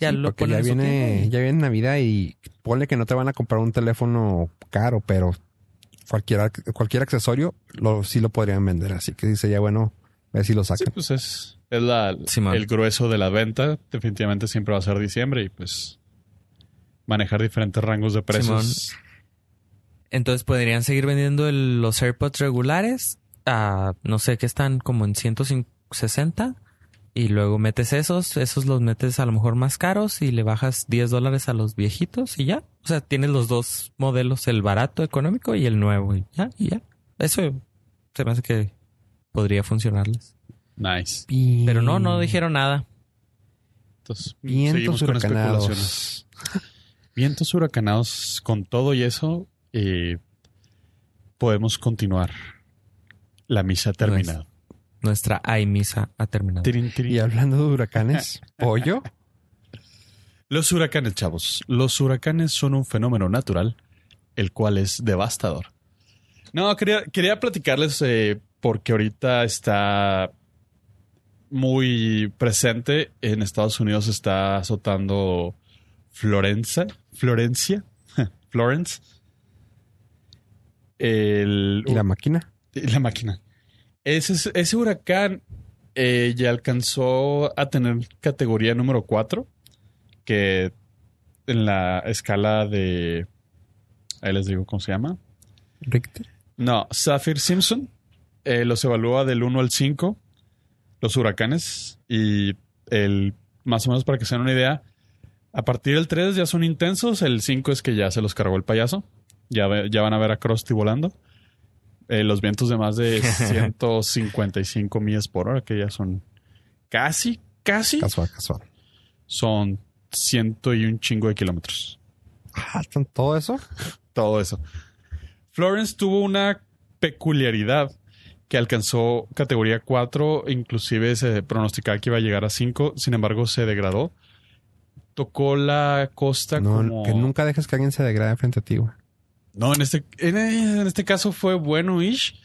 Ya
Sí,
lo
porque
ponen
ya
su
viene, ya viene Navidad y ponle que no te van a comprar un teléfono caro, pero cualquier, cualquier accesorio lo, sí lo podrían vender. Así que dice ya bueno, a ver si lo
Sí,
sacan.
pues es, es la,
Simón.
el grueso de la venta. Definitivamente siempre va a ser diciembre y pues manejar diferentes rangos de precios.
Entonces podrían seguir vendiendo el- los AirPods regulares a, no sé, que están como en 160 y luego metes esos, esos los metes a lo mejor más caros y le bajas 10 dólares a los viejitos y ya. O sea, tienes los dos modelos, el barato económico y el nuevo y ya, y ya. Eso se me hace que podría funcionarles.
Nice.
Pero no, no dijeron nada.
Entonces,
Vientos
seguimos con especulaciones.
huracanados.
Vientos huracanados con todo y eso, eh, podemos continuar. La misa ha terminado.
Nuestra iMisa ha terminado.
Tirin, tirin.
Y hablando de huracanes, [LAUGHS] pollo.
Los huracanes, chavos. Los huracanes son un fenómeno natural, el cual es devastador. No, quería, quería platicarles eh, porque ahorita está muy presente. En Estados Unidos está azotando Florencia. Florencia. [LAUGHS] Florence. El,
¿Y la máquina?
y la máquina. Ese, ese huracán eh, ya alcanzó a tener categoría número 4, que en la escala de... Ahí les digo cómo se llama.
Richter.
No, Saffir Simpson eh, los evalúa del 1 al 5, los huracanes, y el más o menos para que se den una idea, a partir del 3 ya son intensos, el 5 es que ya se los cargó el payaso, ya, ya van a ver a Krusty volando. Eh, los vientos de más de [LAUGHS] 155 millas por hora, que ya son casi, casi,
Casual, casual.
son ciento y un chingo de kilómetros.
Ah, ¿tan- ¿todo eso?
todo eso. Florence tuvo una peculiaridad que alcanzó categoría 4, inclusive se pronosticaba que iba a llegar a 5, sin embargo se degradó. Tocó la costa
No,
como...
que nunca dejes que alguien se degrade frente a ti, güey.
No, en este, en, en este caso fue bueno-ish.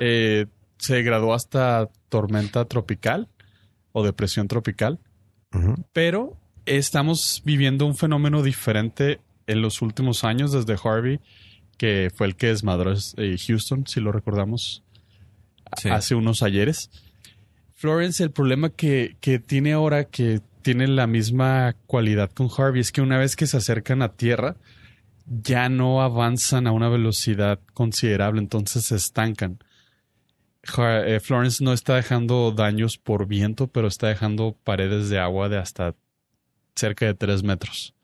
Eh, se degradó hasta tormenta tropical o depresión tropical. Pero estamos viviendo un fenómeno diferente en los últimos años desde Harvey, que fue el que desmadró eh, Houston, si lo recordamos, Hace unos ayeres. Florence, el problema que, que tiene ahora, que tiene la misma cualidad con Harvey, es que una vez que se acercan a tierra, ya no avanzan a una velocidad considerable, entonces se estancan. Eh, Florence no está dejando daños por viento, pero está dejando paredes de agua de hasta cerca de 3 metros.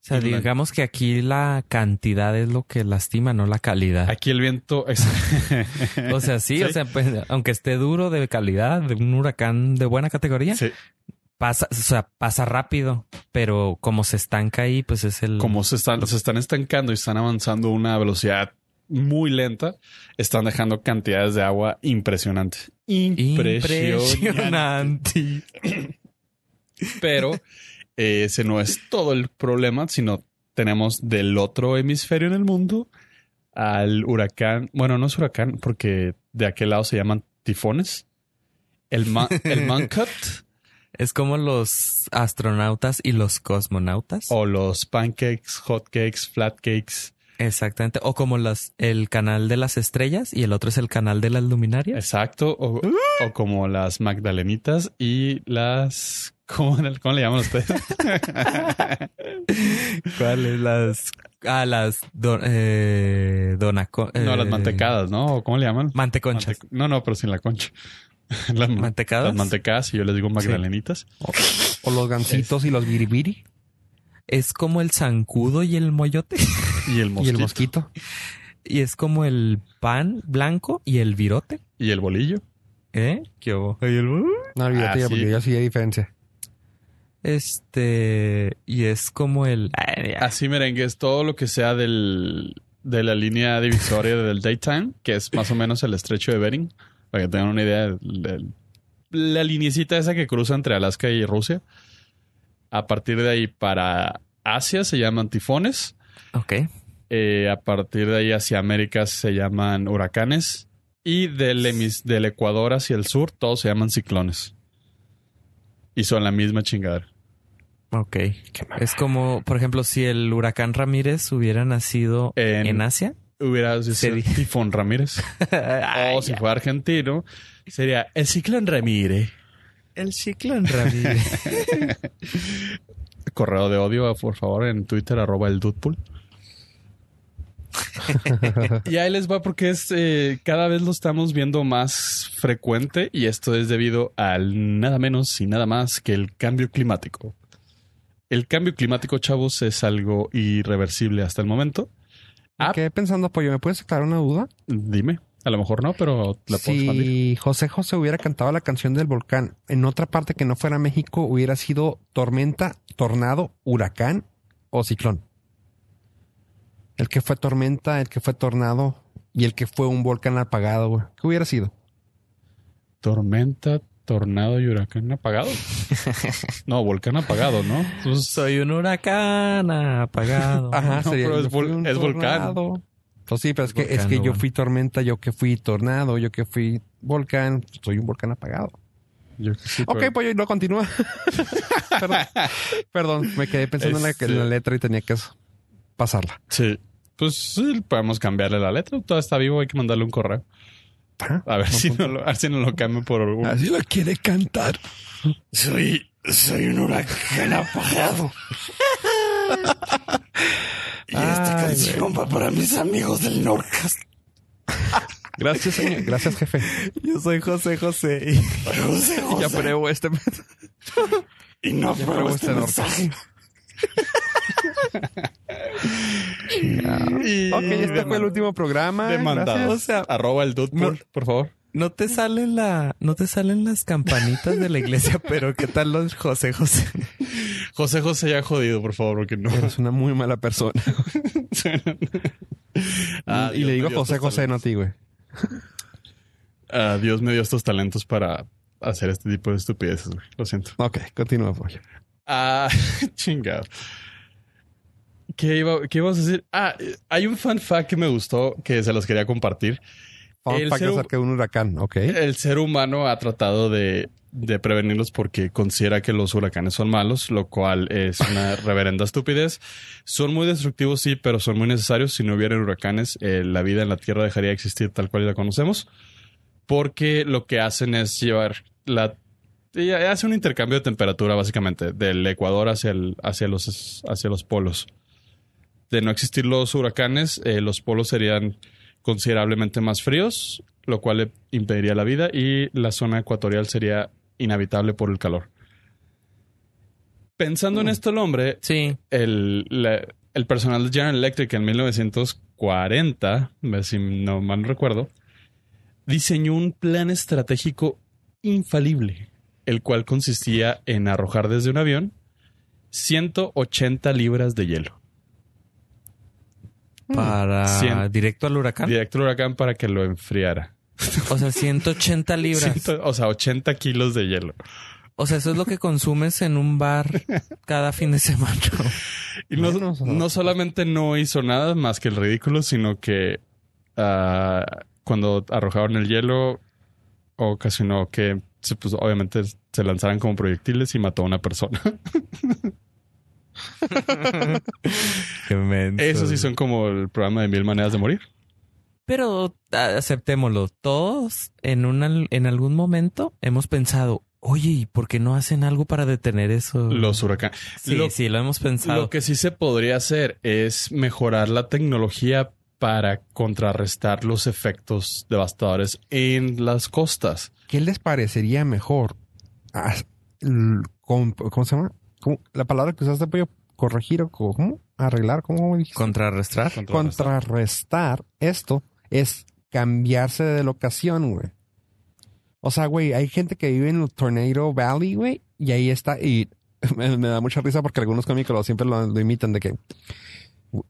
O sea, digamos que aquí la cantidad es lo que lastima, no la calidad.
Aquí el viento es... [LAUGHS]
O sea, sí, o sea, pues, aunque esté duro de calidad, de un huracán de buena categoría,
Sí,
pasa, o sea, pasa rápido, pero como se estanca ahí, pues es el...
como se están, se están estancando y están avanzando a una velocidad muy lenta, están dejando cantidades de agua impresionantes. Impresionante.
Impresionante. [CLEARS THROAT]
Pero ese no es todo el problema, sino tenemos del otro hemisferio en el mundo al huracán. Bueno, no es huracán, porque de aquel lado se llaman tifones. El, ma- el [LAUGHS] Mancut
Es como los astronautas y los cosmonautas.
o los pancakes, hotcakes, flatcakes.
Exactamente. O como las, el canal de las estrellas y el otro es el canal de las luminarias.
Exacto. O, o como las Magdalenitas y las. ¿Cómo, cómo le llaman ustedes? [LAUGHS]
¿Cuáles? Las. Ah, las. Don, eh, donaco-
no, las
eh,
mantecadas, ¿no? ¿O ¿Cómo le llaman?
Manteconchas.
Mante- no, no, pero sin la concha. [LAUGHS] las, ma-
¿Mantecadas?
Las mantecadas y yo les digo Magdalenitas.
O, o los gancitos y los biribiri.
Es como el zancudo y el moyote.
Y el [LAUGHS]
Y
mosquito.
el mosquito.
y es como el pan blanco y el virote.
Y el bolillo.
¿Eh? ¿Qué hubo? ¿Y el-
No, olvídate,
Ah,
ya,
sí.
porque ya sí hay diferencia.
Este. Y es como el.
Así merengue es todo lo que sea del, de la línea divisoria del daytime, que es más o menos el estrecho de Bering, para que tengan una idea de, de- la linecita esa que cruza entre Alaska y Rusia. A partir de ahí para Asia se llaman tifones.
Ok.
Eh, a partir de ahí hacia América se llaman huracanes. Y del, del Ecuador hacia el sur todos se llaman ciclones. Y son la misma chingadera.
Ok. Es como, por ejemplo, si el huracán Ramírez hubiera nacido
En-
en, Asia.
Hubiera sido [LAUGHS] Tifón Ramírez. [LAUGHS]
Ay,
o si
ya.
fue argentino, sería el ciclón Ramírez.
El ciclón Ramírez. [LAUGHS]
Correo de odio, por favor, en Twitter, arroba el Dudpool. y ahí les va porque es eh, cada vez lo estamos viendo más frecuente y esto es debido al nada menos y nada más que el cambio climático. El cambio climático, chavos, es algo irreversible hasta el momento. Ah.
Quedé pensando, Pollo, ¿me puedes aclarar una duda?
Dime, a lo mejor no, pero la puedo expandir.
Si José José hubiera cantado la canción del volcán en otra parte que no fuera México, hubiera sido tormenta, tornado, huracán o ciclón. El que fue tormenta, el que fue tornado y el que fue un volcán apagado, güey. ¿Qué hubiera sido?
Tormenta, tornado y huracán apagado. [LAUGHS] no, volcán apagado, ¿no? Entonces,
Soy un huracán apagado. [LAUGHS]
Ajá,
No,
sería
pero es vol- es volcán.
Pues sí, pero es que, es que yo fui tormenta, yo que fui tornado, yo que fui volcán. Soy un volcán apagado.
Yo que sí,
Ok,
pero-
pues no continúa. [LAUGHS] perdón. Perdón, me quedé pensando en, la, en la
Este-
letra y tenía que pasarla.
Sí. Pues sí, podemos cambiarle la letra. Todo está vivo, hay que mandarle un correo. A ver si no lo, a ver si no lo cambio por un...
Así lo quiere cantar.
Soy, soy un huracán apagado.
Y esta canción
va para mis amigos del Norcas.
Gracias, señor. Gracias, jefe.
Yo soy José José. [LAUGHS]
Ya pruebo este.
Y no
Ya pruebo este mensaje. [LAUGHS] Ok, este fue el último programa.
Demandado.
Gracias.
O sea,
Arroba el dude,
no-
por favor.
No te salen la, no te salen las campanitas de la iglesia, [LAUGHS] pero ¿qué tal los José José?
José José ya jodido, por favor, porque no.
Eres una muy mala persona.
Ah, [LAUGHS]
y
Dios
le digo José José, no a ti, güey.
Ah, Dios me dio estos talentos para hacer este tipo de estupideces, güey. Lo siento.
Ok, continúa, pollo.
Ah, [LAUGHS] chingado. ¿Qué, iba, ¿Qué ibas a decir? Ah, hay un fun fact que me gustó que se los quería compartir.
Fun
El
fact
ser-
acerca de un huracán, ok.
El ser humano ha tratado de, de prevenirlos porque considera que los huracanes son malos, lo cual es una [LAUGHS] reverenda estupidez. Son muy destructivos, sí, pero son muy necesarios. Si no hubieran huracanes, eh, la vida en la Tierra dejaría de existir tal cual la conocemos. Porque lo que hacen es llevar la... Hace un intercambio de temperatura, básicamente, del Ecuador hacia, el, hacia, los, hacia los polos. De no existir los huracanes, eh, los polos serían considerablemente más fríos, lo cual le impediría la vida y la zona ecuatorial sería inhabitable por el calor. Pensando en esto, el hombre,
Sí.
el, la- el personal de General Electric en 1940, a ver si no mal recuerdo, diseñó un plan estratégico infalible, el cual consistía en arrojar desde un avión 180 libras de hielo.
Para
Cien-
directo al huracán.
Directo al huracán para que lo enfriara.
O sea, 180 [LAUGHS] libras.
Ciento- o sea, 80 kilos de hielo.
O sea, eso es lo que consumes en un bar [LAUGHS] cada fin de semana.
Y no, no solamente no hizo nada más que el ridículo, sino que ah, cuando arrojaron el hielo, ocasionó que se, pues, obviamente se lanzaran como proyectiles y mató a una persona. [LAUGHS]
Qué menso.
Eso sí son como el programa de mil maneras de morir.
Pero aceptémoslo. Todos en, una, en algún momento hemos pensado, oye, ¿y por qué no hacen algo para detener eso?
Los huracanes.
Sí,
lo,
sí, lo hemos pensado.
lo que sí se podría hacer es mejorar la tecnología para contrarrestar los efectos devastadores en las costas.
¿Qué les parecería mejor? Ah, ¿Cómo se llama? ¿Cómo? La palabra que usaste, pollo, corregir o ¿cómo? Arreglar, ¿cómo dijiste?
Contrarrestar.
Contrarrestar esto es cambiarse de locación, güey. O sea, güey, hay gente que vive en el Tornado Valley, güey, y ahí está, y [LAUGHS] me, me da mucha risa porque algunos cómicos siempre lo, lo imitan de que,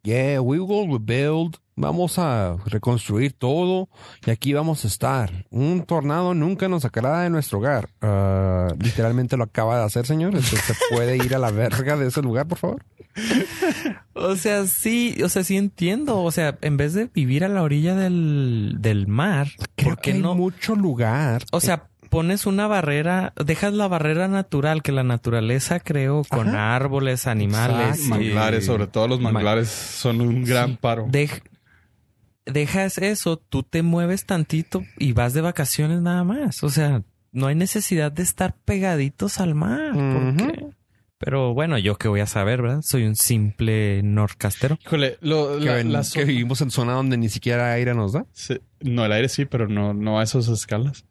yeah, we will rebuild, vamos a reconstruir todo, y aquí vamos a estar. Un tornado nunca nos sacará de nuestro hogar. Ah, literalmente lo acaba de hacer, señor. Entonces, ¿se puede ir a la verga de ese lugar, por favor? [LAUGHS]
O sea, sí, o sea, sí entiendo. O sea, en vez de vivir a la orilla del, del mar,
Creo
¿por
que
qué
hay
no?
mucho lugar.
O sea, pones una barrera, dejas la barrera natural que la naturaleza creó con
Ajá.
árboles, animales.
Manglares, sobre todo los
Ma-
manglares, son un gran paro.
Dej- dejas eso, tú te mueves tantito y vas de vacaciones nada más. O sea, no hay necesidad de estar pegaditos al mar. ¿Por qué? Pero bueno, yo qué voy a saber, ¿verdad? Soy un simple norcastero.
Híjole, lo-
que,
la-
ven-
la
que vivimos en zona donde ni siquiera aire nos da.
Sí. No, el aire sí, pero no, no a esas escalas.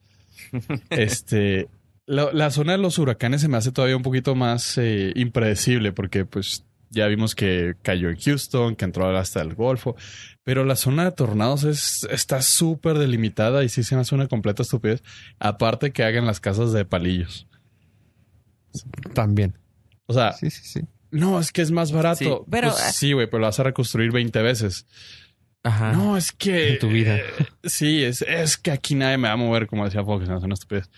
[LAUGHS] este, la, la zona de los huracanes se me hace todavía un poquito más eh, impredecible porque pues ya vimos que cayó en Houston, que entró hasta el Golfo, pero la zona de tornados es, está súper delimitada y sí se me hace una completa estupidez. Aparte que hagan las casas de palillos.
También.
O sea,
Sí, sí, sí.
no, es que es más barato.
Sí, pero-
Pues sí, güey, pero lo vas a reconstruir 20 veces.
Ajá.
No, es que.
En tu vida.
eh, sí, es, es que aquí nadie me va a mover, como decía Fox, no es una estupidez.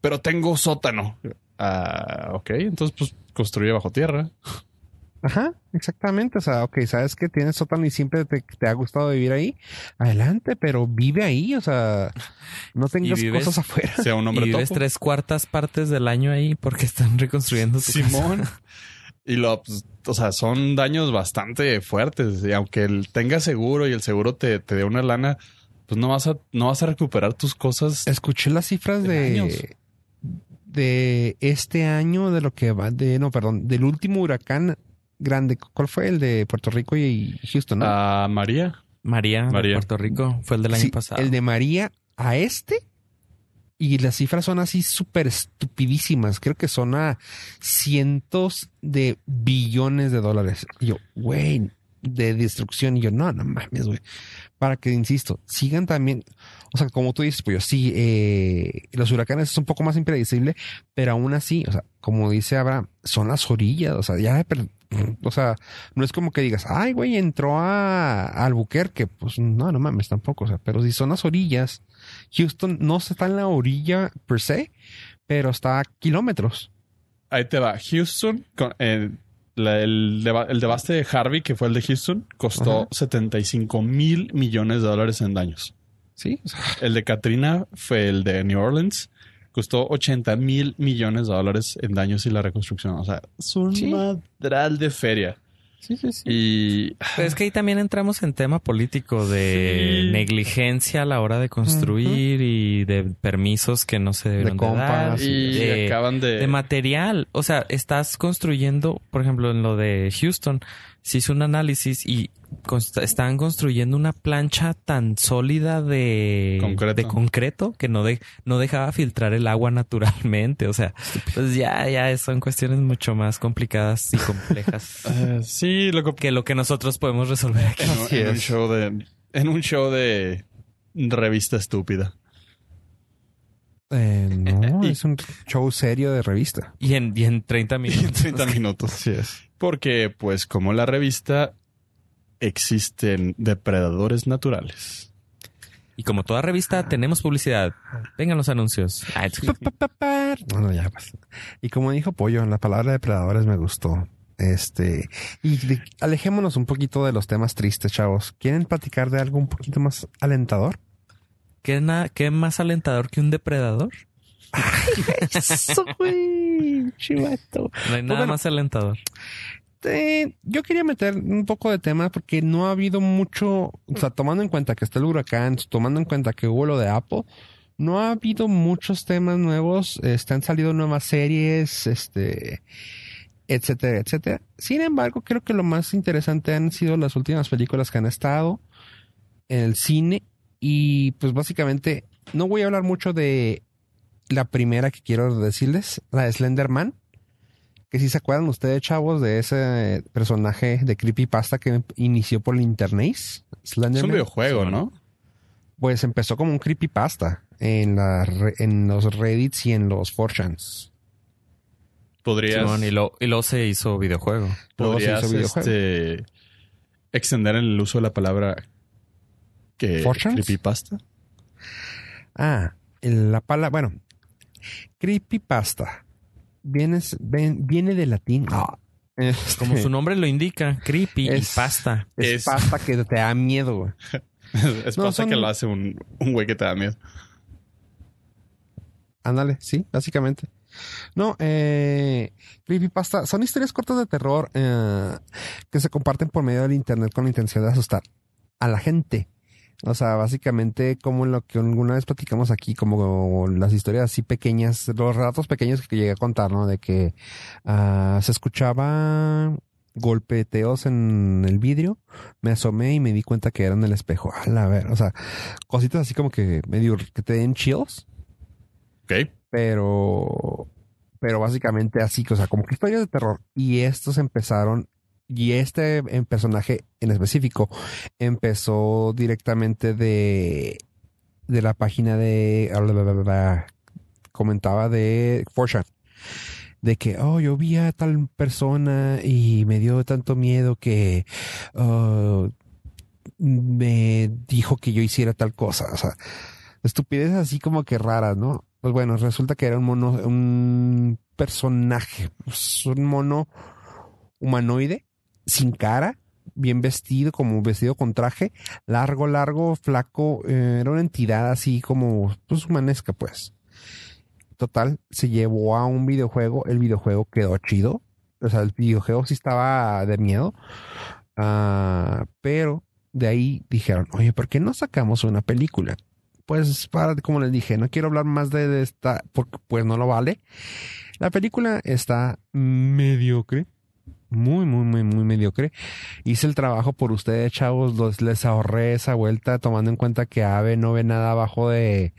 Pero tengo sótano. Ah, ok, entonces pues construye bajo tierra.
Ajá, exactamente. O sea, ok, sabes que tienes sótano y siempre te, te ha gustado vivir ahí. Adelante, pero vive ahí. O sea, no tengas
vives-
cosas afuera.
Sea un hombre
y vives
topo.
tres cuartas partes del año ahí porque están reconstruyendo tu casa.
Simón. Y lo, pues, o sea, son daños bastante fuertes. Y aunque el tenga seguro y el seguro te, te dé una lana, pues no vas a, no vas a recuperar tus cosas.
Escuché las cifras
De
de,
años.
de este año, de lo que va, de, no, perdón, del último huracán grande. ¿Cuál fue? El de Puerto Rico y Houston, ¿no?
A María.
María, de. Puerto Rico, fue el del año
Sí,
pasado.
El de María a este. Y las cifras son así súper estupidísimas. Creo que son a cientos de billones de dólares. Y yo, güey, de destrucción. Y yo, no, no mames, güey. Para que, insisto, sigan también. O sea, como tú dices, pues yo sí, eh, los huracanes es un poco más impredecible, pero aún así, o sea, como dice Abraham, son las orillas. O sea, ya, pero, o sea, no es como que digas, ay, güey, entró a, a Albuquerque. Pues no, no mames, tampoco. O sea, pero si son las orillas, Houston no está en la orilla per se, pero está a kilómetros.
Ahí te va. Houston, con- eh, la- el, el debaste de Harvey, que fue el de Houston, costó
Ajá.
75 mil millones de dólares en daños.
Sí, o sea,
El de Katrina fue el de New Orleans. Costó 80 mil millones de dólares en daños y la reconstrucción. O sea, es un
Sí.
madral de feria.
sí, sí, sí.
Y
Pero es que ahí también entramos en tema político de
Sí.
negligencia a la hora de construir y de permisos que no se debieron de,
compas,
dar.
y
de-
acaban de...
de material. O sea, estás construyendo, por ejemplo, en lo de Houston, se hizo un análisis y están construyendo una plancha tan sólida de
Concreto.
de concreto que no, de- no dejaba filtrar el agua naturalmente. O sea, pues ya, ya son cuestiones mucho más complicadas y complejas [LAUGHS]
Eh, sí, lo que
que lo que nosotros podemos resolver aquí.
en, un- en show de en un show de revista estúpida.
Eh, [LAUGHS] no,
Y-
es un show serio de revista.
Y en, y en 30 [LAUGHS]
En
minutos.
30 minutos.
Así es.
Porque, pues, como la revista, existen depredadores naturales.
Y como toda revista, tenemos publicidad. Vengan los anuncios. Ah,
Bueno, ya pues. Y como dijo Pollo, la palabra depredadores me gustó. Este, y de- alejémonos un poquito de los temas tristes, chavos. ¿Quieren platicar de algo un poquito más alentador?
¿Qué, na- ¿Qué más alentador que un depredador?
Eso, güey, chivato.
No hay nada
bueno.
más alentador.
Eh, yo quería meter un poco de tema porque no ha habido mucho, o sea, tomando en cuenta que está el huracán, tomando en cuenta que hubo lo de Apple, no ha habido muchos temas nuevos, este, han salido nuevas series, este, etcétera, etcétera. Sin embargo, creo que lo más interesante han sido las últimas películas que han estado en el cine y pues básicamente no voy a hablar mucho de la primera que quiero decirles, la de Slenderman que si se acuerdan ustedes, chavos, de ese personaje de creepypasta que inició por el internet,
Es
Slenderman,
un videojuego,
Sí,
¿no?
pues empezó como un creepypasta en, la, en los Reddits y en los 4chans.
Podrías,
Simón, y, lo, y luego se hizo videojuego.
Luego se
podrías
hizo videojuego.
este, extender el uso de la palabra que
4chans?
creepypasta.
Ah, la palabra, bueno, creepypasta viene, ven- viene de latín. Ah, este,
Como su nombre lo indica, creepy
Es-
y pasta.
es,
es-
pasta que te da miedo, güey. [LAUGHS]
es
No, son-
que lo hace un, un güey que te da miedo.
Ándale, sí, básicamente. No, eh, creepypasta son historias cortas de terror eh, que se comparten por medio del internet con la intención de asustar a la gente. O sea, básicamente como lo que alguna vez platicamos aquí, como las historias así pequeñas, los relatos pequeños que llegué a contar, ¿no? De que ah, se escuchaba golpeteos en el vidrio, me asomé y me di cuenta que era en el espejo. A la ver, o sea, cositas así como que medio que te den chills
Ok.
pero pero básicamente así, o sea, como que historias de terror y estos empezaron y este personaje en específico empezó directamente de de la página de comentaba de 4chan de que oh yo vi a tal persona y me dio tanto miedo que oh, me dijo que yo hiciera tal cosa, o sea, estupideces así como que raras, ¿no? Pues bueno, resulta que era un mono, un personaje, pues, un mono humanoide sin cara, bien vestido, como vestido con traje, largo, largo, flaco, eh, era una entidad así como, pues, humanesca, pues. Total, se llevó a un videojuego, el videojuego quedó chido, o sea, el videojuego sí estaba de miedo, ah, pero de ahí dijeron, oye, ¿por qué no sacamos una película? Pues, para, como les dije, no quiero hablar más de, de esta, porque pues no lo vale. La película está mediocre muy, muy, muy, muy mediocre. Hice el trabajo por ustedes, chavos. Los, les ahorré esa vuelta tomando en cuenta que AVE no ve nada abajo de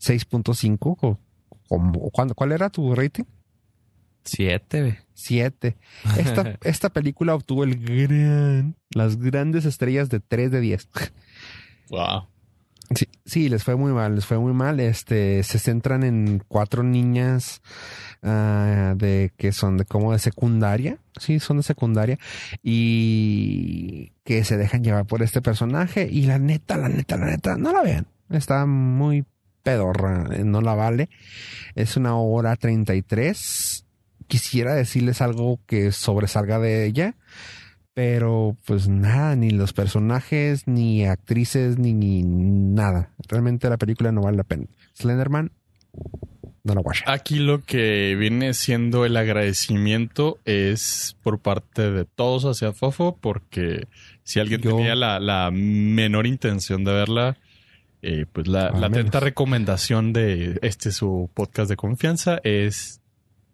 6.5. O, o, ¿cuándo- ¿Cuál era tu rating?
Siete.
7. Esta, [LAUGHS] esta película obtuvo el gran, las grandes estrellas de 3 de 10.
Wow.
Sí, sí, les fue muy mal, les fue muy mal. Este, se centran en cuatro niñas ah, de que son de como de secundaria, sí, son de secundaria y que se dejan llevar por este personaje y la neta, la neta, la neta, no la vean. Está muy pedorra, eh, no la vale. Es una hora 33. Quisiera decirles algo que sobresalga de ella, pero pues nada, ni los personajes, ni actrices, ni, ni nada. Realmente la película no vale la pena. Slenderman, no la watch.
Aquí lo que viene siendo el agradecimiento es por parte de todos hacia Fofo, porque si alguien
Yo-
tenía la, la menor intención de verla, eh, pues la, la atenta recomendación de este su podcast de confianza es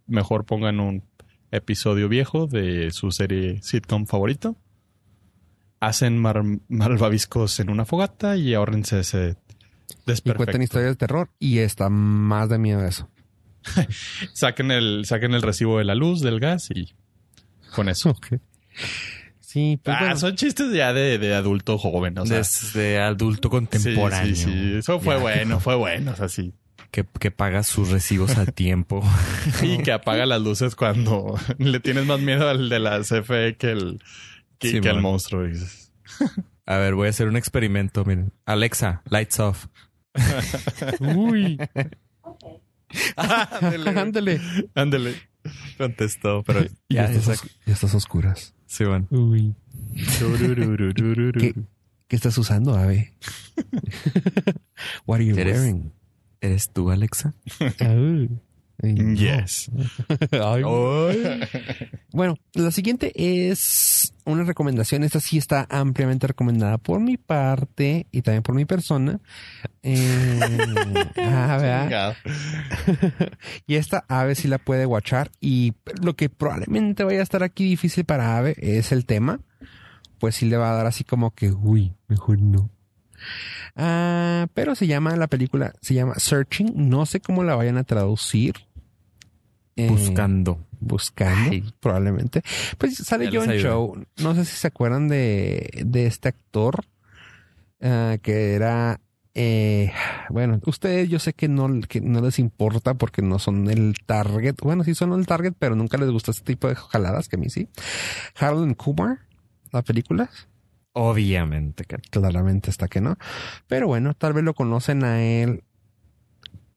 mejor pongan un episodio viejo de su serie sitcom favorito. Hacen mar- malvaviscos en una fogata y ahórrense ese
Y
desperfecto.
cuentan historias de terror y está más de miedo eso. [LAUGHS]
Saquen el, saquen el recibo de la luz, del gas y con eso. [LAUGHS]
Sí, pues
ah,
bueno.
son chistes ya de, de adulto joven, o sea.
Desde adulto
sí,
contemporáneo.
sí, sí. Eso fue
Ya.
bueno, fue bueno, o sea, sí.
Que, que paga sus recibos a tiempo. [LAUGHS]
Y que apaga las luces cuando [LAUGHS] le tienes más miedo al de la CFE que el que,
Sí,
que al monstruo. dices.
A ver, voy a hacer un experimento. Miren. Alexa, lights off. [LAUGHS]
Uy,
Ándale,
ándale.
Contestó, pero ya,
estas,
esa-
os- y estas oscuras.
Sí, bueno.
Uy. ¿Qué, qué estás usando, Ave? What are you
¿Eres-
wearing?
¿Eres tú, Alexa? [LAUGHS]
Yes. [LAUGHS]
Bueno, la siguiente es una recomendación. Esta sí está ampliamente recomendada por mi parte y también por mi persona. Eh, [LAUGHS] ah, y esta Ave sí la puede guachar. Y lo que probablemente vaya a estar aquí difícil para Ave es el tema. Pues sí le va a dar así como que, uy, mejor no. Ah, pero se llama la película, se llama Searching. No sé cómo la vayan a traducir. Eh,
Buscando.
buscando,
Ay.
probablemente. Pues sale
Ya
John. Cho. No sé si se acuerdan de, de este actor ah, que era. eh, bueno, ustedes yo sé que no, que no les importa porque no son el target. Bueno, sí son el target, pero nunca les gusta este tipo de jaladas que a mí sí. Harold Kumar, la película.
Obviamente. que-
Claramente está que no. Pero bueno, tal vez lo conocen a él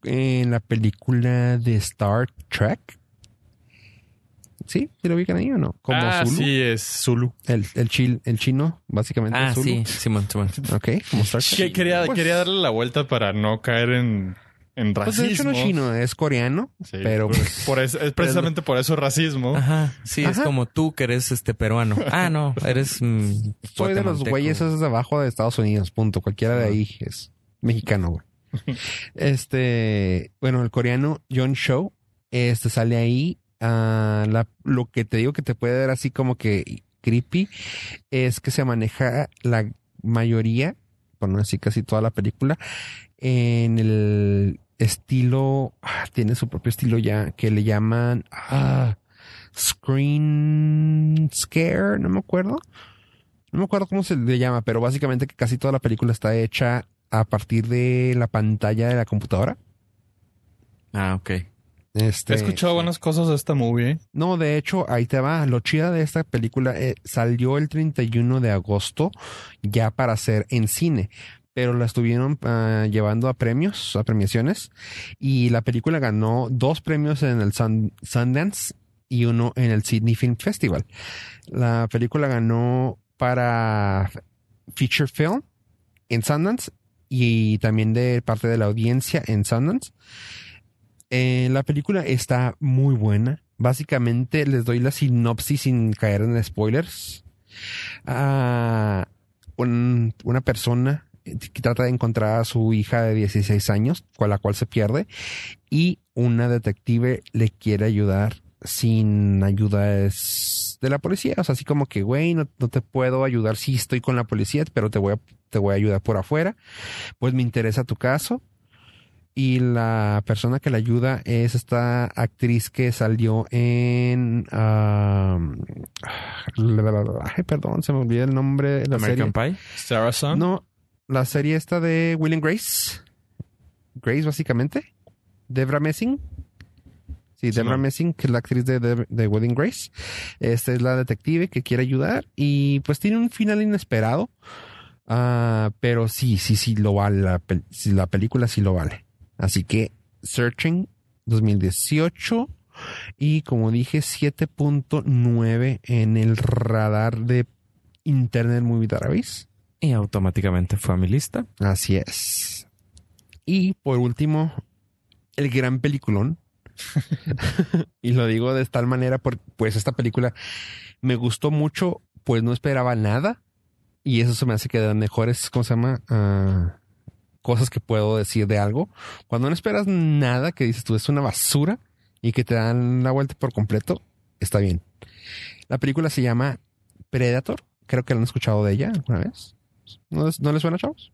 en la película de Star Trek. ¿Sí? ¿Sí lo ubican ahí o no? Como
ah,
Zulu.
sí, es Zulu.
El, el, chil, el chino, básicamente.
Ah,
Zulu.
sí, Simón, Simón.
Ok, como Star Trek.
Que- quería,
Pues-
quería darle la vuelta para no caer en, en
Pues
racismo.
de hecho no es chino, es coreano.
Sí,
pero
por-
pues,
por eso, es precisamente por eso racismo.
Ajá. Sí, es como tú que eres este peruano. Ah, no, eres. mm,
soy de los güeyes esos de abajo de Estados Unidos, punto. Cualquiera de ahí es mexicano, güey. [LAUGHS] este, bueno, el coreano John Show, este sale ahí. Ah, la, lo que te digo que te puede dar así como que creepy es que se maneja la mayoría, por no decir casi toda la película, en el estilo, ah, tiene su propio estilo ya, que le llaman ah, Screen Scare, no me acuerdo. No me acuerdo cómo se le llama, pero básicamente que casi toda la película está hecha a partir de la pantalla de la computadora.
Ah, ok.
Este,
He escuchado buenas cosas de esta movie. ¿eh?
No, de hecho, ahí te va. Lo chida de esta película eh, salió el 31 de agosto ya para hacer en cine, pero la estuvieron ah, llevando a premios, a premiaciones, y la película ganó dos premios en el Sun- Sundance y uno en el Sydney Film Festival. La película ganó para Feature Film en Sundance y también de parte de la audiencia en Sundance. Eh, la película está muy buena. Básicamente les doy la sinopsis sin caer en spoilers. Un- una persona trata de encontrar a su hija de 16 años, con la cual se pierde, y una detective le quiere ayudar sin ayuda es de la policía. O sea, así como que, güey, no, no te puedo ayudar si estoy con la policía, pero te voy a, te voy a ayudar por afuera. Pues me interesa tu caso. Y la persona que le ayuda es esta actriz que salió en... um, ay, perdón, se me olvida el nombre de la serie.
American Pie.
Sarah Sun.
No, la serie esta de Will and Grace. Grace, básicamente. Debra Messing. Sí, Debra. Messing, que es la actriz de, de, de Grace. Esta es la detective que quiere ayudar y pues tiene un final inesperado. Ah, pero sí, sí, sí lo vale. La, pel- la película sí lo vale. Así que Searching 2018 y como dije 7.9 en el radar de Internet Movie Database.
Y automáticamente fue a mi lista.
Así es. Y por último, el gran peliculón. [LAUGHS] [LAUGHS] y lo digo de tal manera porque pues esta película me gustó mucho, pues no esperaba nada. Y eso se me hace que de las mejores, ¿cómo se llama? Ah, cosas que puedo decir de algo. Cuando no esperas nada, que dices tú es una basura y que te dan la vuelta por completo, está bien. La película se llama Predator. Creo que lo han escuchado de ella alguna vez. ¿No, les- no les suena, chavos?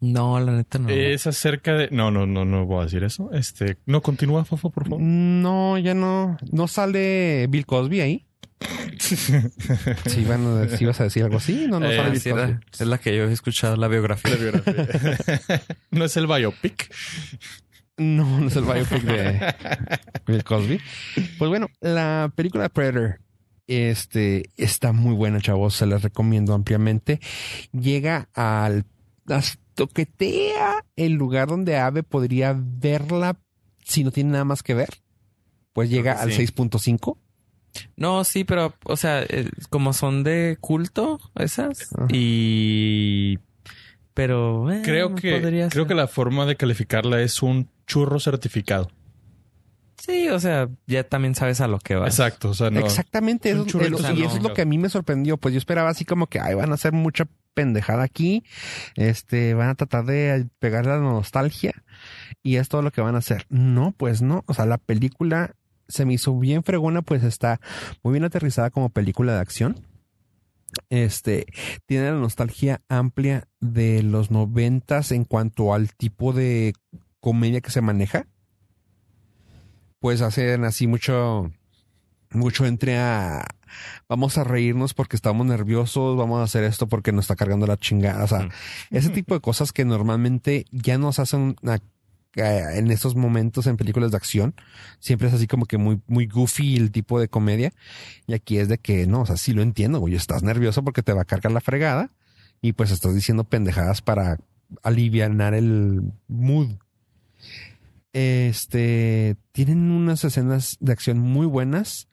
No, la neta no.
Es acerca de. No, no, no, no voy a decir eso. Este. No, continúa, Fofo, por favor.
No, ya no. No sale Bill Cosby ahí. [LAUGHS] Si, van a- si ibas a decir algo así, no, no
Eh,
sale Bill
sí,
Cosby.
es la que yo he escuchado, la biografía.
La biografía. [LAUGHS] no es el biopic.
No, no es el biopic de Bill Cosby. Pues bueno, la película Predator este, está muy buena, chavos. Se les recomiendo ampliamente. Llega al... las- toquetea el lugar donde Ave podría verla si no tiene nada más que ver. Pues llega
Creo
al
que sí.
6.5.
No, sí, pero, o sea, eh, como son de culto esas
Ajá.
y... Pero... eh,
Creo que,
podría
creo
ser.
que la forma de calificarla es un churro certificado.
Sí, o sea, ya también sabes a lo que vas.
Exacto. O sea, no.
Exactamente,
Es un
eso, y eso es lo que a mí me sorprendió. Pues yo esperaba así como que ay, van a hacer mucha pendejada aquí. Este, van a tratar de pegar la nostalgia y es todo lo que van a hacer. No, pues no. O sea, la película se me hizo bien fregona, pues está muy bien aterrizada como película de acción. Este tiene la nostalgia amplia de los noventas en cuanto al tipo de comedia que se maneja. Pues hacen así mucho, mucho entre a vamos a reírnos porque estamos nerviosos, vamos a hacer esto porque nos está cargando la chingada. O sea, ese tipo de cosas que normalmente ya nos hacen a- a- en estos momentos en películas de acción. Siempre es así como que muy, muy goofy el tipo de comedia. Y aquí es de que no, o sea, sí lo entiendo, güey. Estás nervioso porque te va a cargar la fregada y pues estás diciendo pendejadas para alivianar el mood. Este tienen unas escenas de acción muy buenas.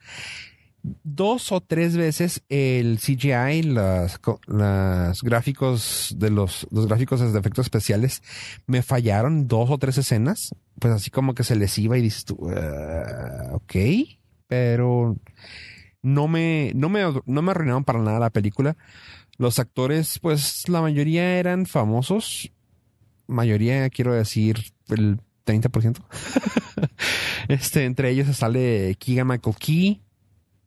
Dos o tres veces el CGI, las, las gráficos de los, los gráficos de efectos especiales me fallaron dos o tres escenas. Pues así como que se les iba y dices tú, "Ah, ok, pero no me, no me, no me arruinaron para nada la película. Los actores, pues la mayoría eran famosos. Mayoría, quiero decir, el 30%. [LAUGHS] este, entre ellos sale Keegan Michael Key.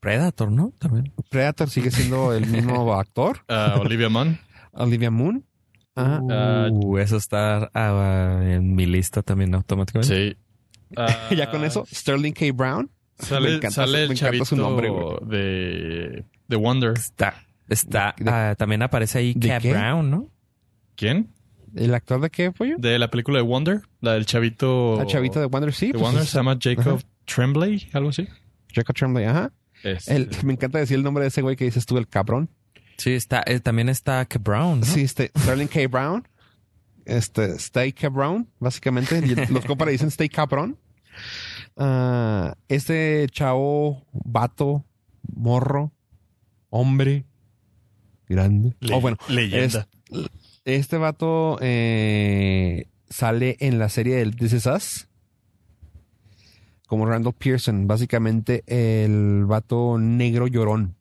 Predator, ¿no? También.
Predator sigue siendo el mismo [LAUGHS] actor.
Ah, Olivia Munn. [LAUGHS]
Olivia Moon. Ajá.
Ah,
Uh, eso está ah, en mi lista también automáticamente.
Sí.
Ya con eso, Sterling K. Brown. Me
Sale,
encanta
sale el chavito
su nombre,
de, de Wonder.
Está, está,
¿De-
también aparece ahí Cat? Brown, ¿no?
¿Quién?
¿El actor de qué, pollo?
De la película de Wonder. La del chavito.
El chavito de Wonder sí.
de
pues,
Wonder
es
se llama Jacob Tremblay, algo así.
Jacob Tremblay, ajá.
Este,
El- me encanta decir el nombre de ese güey que dices tú, el cabrón.
Sí, está, eh, también está Cat Brown, ¿no?
Sí, este, Sterling K. Brown. Este, Stay K. Brown, básicamente. Y los compas le dicen Stay cabrón. Ah, este chavo, vato, morro, hombre, grande.
Le-
oh, bueno,
leyenda.
es- este vato eh, sale en la serie del This Is como Randall Pearson, básicamente el vato negro llorón.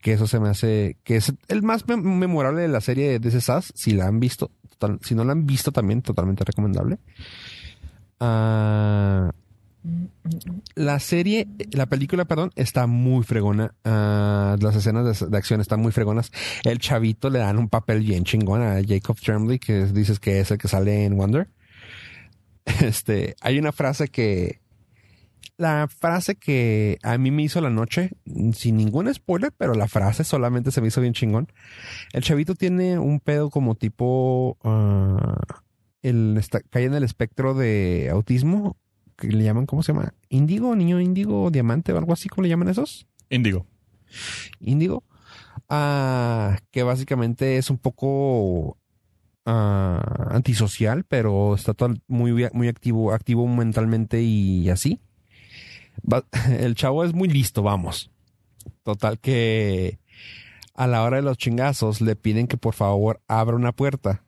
Que eso se me hace, que es el más mem- memorable de la serie de This Is si la han visto, si no la han visto también, totalmente recomendable. Ah, la serie, la película, perdón, está muy fregona. Ah, las escenas de, acción están muy fregonas. El chavito le dan un papel bien chingón a Jacob Tremblay, que dices que es el que sale en Wonder. Este, hay una frase que, la frase que a mí me hizo la noche, sin ningún spoiler, pero la frase solamente se me hizo bien chingón. El chavito tiene un pedo como tipo, ah, el, está, cae en el espectro de autismo, que le llaman, ¿cómo se llama? Índigo, niño índigo, diamante o algo así, ¿cómo le llaman esos?
Índigo.
Índigo. Ah, que básicamente es un poco ah, antisocial, pero está todo muy, muy activo, activo mentalmente y así. Va- [LAUGHS] el chavo es muy listo, vamos. Total que a la hora de los chingazos le piden que por favor abra una puerta.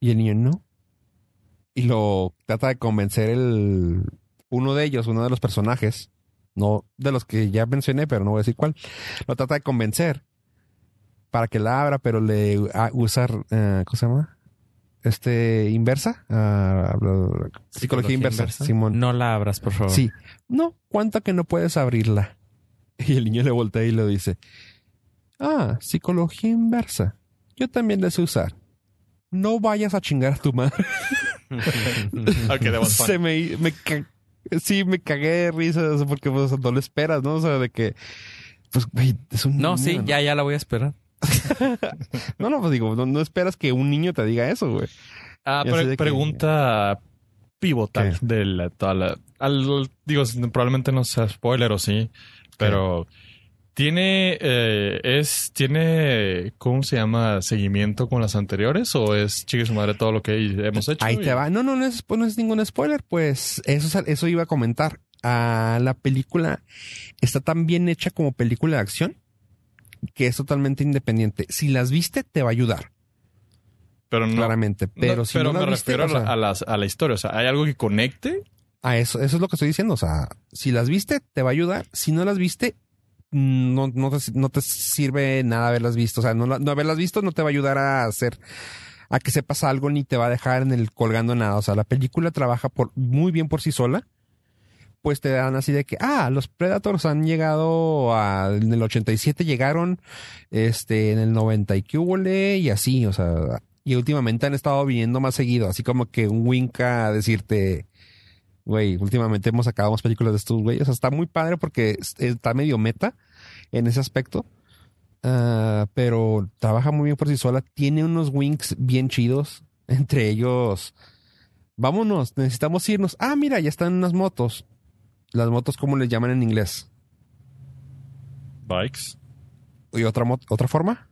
Y el niño no. Y lo trata de convencer el uno de ellos, uno de los personajes, no de los que ya mencioné, pero no voy a decir cuál, lo trata de convencer para que la abra, pero le a, usar, eh, ¿cómo se llama? Este, inversa, Ah, psicología, inversa, Simón.
No la abras, por favor.
Sí. No, ¿cuánto que no puedes abrirla? Y el niño le voltea y le dice, ah, psicología inversa. Yo también la sé usar. No vayas a chingar a tu madre. [LAUGHS]
Ok, that was fun.
Se me, me sí, me cagué de risa porque pues, no lo esperas, ¿no? O sea, de que, pues, güey, es un
No,
niño,
sí, ya, ya la voy a esperar. [LAUGHS]
No, no, pues digo, no, no esperas que un niño te diga eso, güey.
Ah, pre-
de que-
pregunta pivotal
¿Qué?
de la, toda la- al- digo, probablemente no sea spoiler o sí, pero tiene, eh, es, tiene, ¿cómo se llama? ¿Seguimiento con las anteriores o es chique su madre todo lo que hemos hecho?
Ahí te va. No, no, no es, no es ningún spoiler, pues eso, es- eso iba a comentar. Ah, la película está tan bien hecha como película de acción que es totalmente independiente. Si las viste, te va a ayudar,
Pero no,
claramente. Pero
no,
si
pero
no
me
las viste,
refiero
o sea,
a, las- a la historia. O sea, ¿hay algo que conecte?
a eso, eso es lo que estoy diciendo. O sea, si las viste, te va a ayudar. Si no las viste, no, no, te, no te sirve nada haberlas visto. O sea, no, no haberlas visto no te va a ayudar a hacer a que sepas algo ni te va a dejar en el colgando nada. O sea, la película trabaja por muy bien por sí sola. Pues te dan así de que, ah, los Predators han llegado a, en el 87 llegaron, este, en el 90 y que y así, o sea, y últimamente han estado viniendo más seguido, así como que un wink a decirte, güey, últimamente hemos sacado más películas de estos güeyes. O sea, está muy padre porque es- está medio meta en ese aspecto. Ah, pero trabaja muy bien por sí sola. Tiene unos winks bien chidos. [LAUGHS] Entre ellos, vámonos, necesitamos irnos. Ah, mira, ya están unas motos. Las motos, ¿cómo les llaman en inglés?
Bikes.
¿Y otra, mot- otra forma?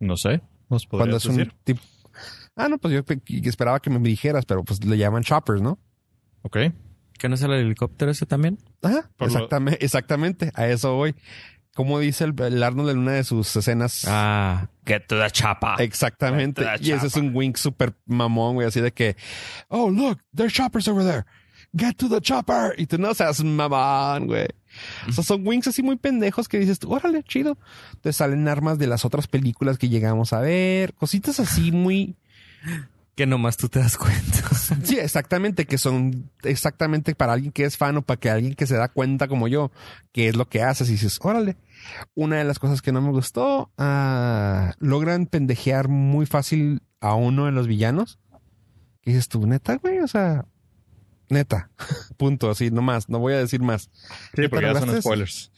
No sé. ¿Nos
Cuando es un tipo... Ah, no, pues yo pe- esperaba que me dijeras, pero pues le llaman choppers, ¿no?
Ok.
¿Que no es el helicóptero ese también?
Ajá,
lo-
exactamente, exactamente, a eso voy. Como dice el, el Arnold en una de sus escenas.
Ah, get to the chapa.
Exactamente. Y ese es un wink super mamón, güey, así de que, oh, look, there's choppers over there. Get to the chopper. Y tú no seas mamón, güey. O sea, son winks así muy pendejos que dices, tú, órale, chido. Te salen armas de las otras películas que llegamos a ver. Cositas así muy...
Que nomás tú te das cuenta.
Sí, exactamente, que son exactamente para alguien que es fan o para que alguien que se da cuenta como yo, que es lo que haces y dices, órale. Una de las cosas que no me gustó, ah, logran pendejear muy fácil a uno de los villanos. Que dices tú, neta, güey, o sea, neta, [LAUGHS] punto, así, no más, no voy a decir más.
Sí, porque ya son spoilers.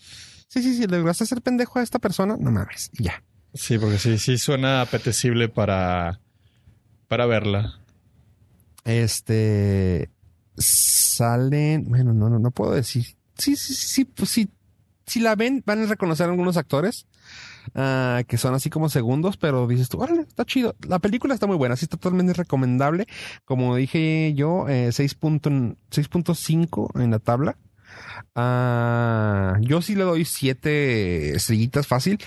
Sí, sí, sí, le lograste hacer pendejo a esta persona, no mames, y ya.
Sí, porque sí, sí suena apetecible para, para verla.
Este, salen, bueno, no, no, no puedo decir. Sí, sí, sí, pues sí, si la ven, van a reconocer algunos actores ah, que son así como segundos, pero dices tú, está chido. La película está muy buena, sí está totalmente recomendable. Como dije yo, eh, 6.5 en la tabla. Ah, yo sí le doy siete estrellitas fácil.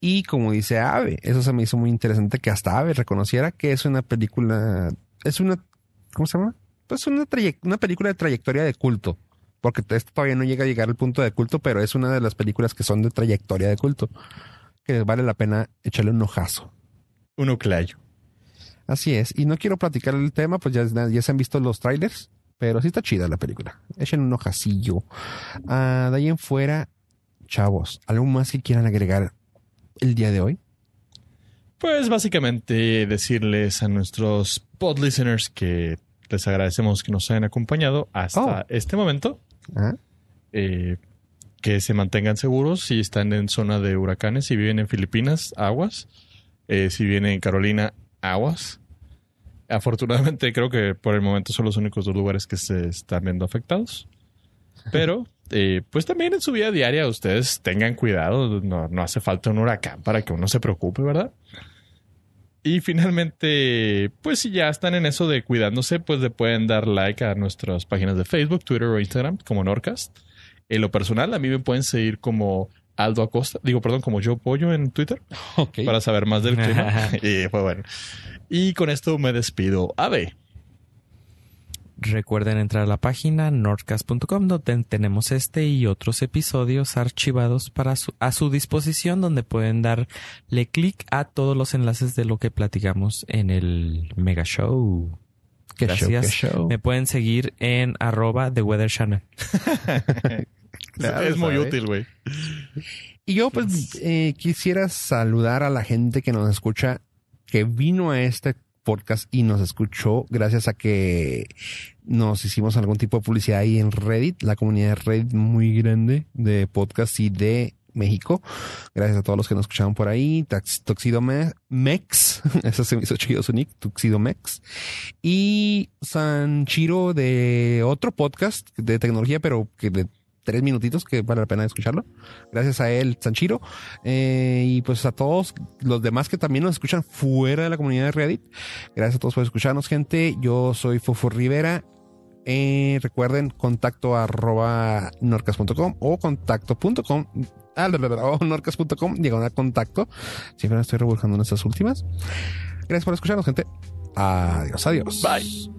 Y como dice Ave, eso se me hizo muy interesante que hasta Ave reconociera que es una película, es una, ¿cómo se llama? Pues una, una película de trayectoria de culto. Porque esto todavía no llega a llegar al punto de culto, pero es una de las películas que son de trayectoria de culto. Que vale la pena echarle un ojazo.
Uno clayo.
Así es. Y no quiero platicar el tema, pues ya, ya se han visto los trailers, pero sí está chida la película. Echen un ojacillo. Ah, de ahí en fuera, chavos, ¿algo más que quieran agregar el día de hoy?
Pues básicamente decirles a nuestros pod listeners que les agradecemos que nos hayan acompañado hasta
Oh.
este momento.
Ah,
eh, que se mantengan seguros si están en zona de huracanes, si viven en Filipinas, aguas. Eh, si viven en Carolina, aguas. Afortunadamente creo que por el momento son los únicos dos lugares que se están viendo afectados. Pero, eh, pues también en su vida diaria ustedes tengan cuidado. No, no hace falta un huracán para que uno se preocupe, ¿verdad? Y finalmente, pues si ya están en eso de cuidándose, pues le pueden dar like a nuestras páginas de Facebook, Twitter o Instagram como Norcast. En lo personal, a mí me pueden seguir como Aldo Acosta, digo, perdón, como yo pollo en Twitter
ok.
para saber más del clima. [LAUGHS] [LAUGHS] y pues bueno. Y con esto me despido. Ave.
Recuerden entrar a la página nordcast.com donde tenemos este y otros episodios archivados para su- a su disposición donde pueden darle clic a todos los enlaces de lo que platicamos en el mega show.
Qué show,
Gracias.
qué show.
Me pueden seguir en arroba The Weather Channel. [LAUGHS]
Claro,
es muy
¿sabes?
útil, güey.
Y yo pues eh, quisiera saludar a la gente que nos escucha, que vino a este podcast y nos escuchó gracias a que nos hicimos algún tipo de publicidad ahí en Reddit, la comunidad de Reddit muy grande de podcast y de México. Gracias a todos los que nos escucharon por ahí. Tuxedo Me- Mex, [LAUGHS] eso se me hizo chido su nick, Tuxedo Mex. Y Sanchiro de otro podcast de tecnología, pero que de tres minutitos que vale la pena escucharlo. Gracias a él, Sanchiro. Eh, y pues a todos los demás que también nos escuchan fuera de la comunidad de Reddit. Gracias a todos por escucharnos, gente. Yo soy Fofo Rivera. Eh, recuerden contacto arroba norcas.com o contacto.com ah, o norcas.com diagonal contacto. Siempre me estoy rebujando en estas últimas. Gracias por escucharnos, gente. Adiós, adiós.
Bye.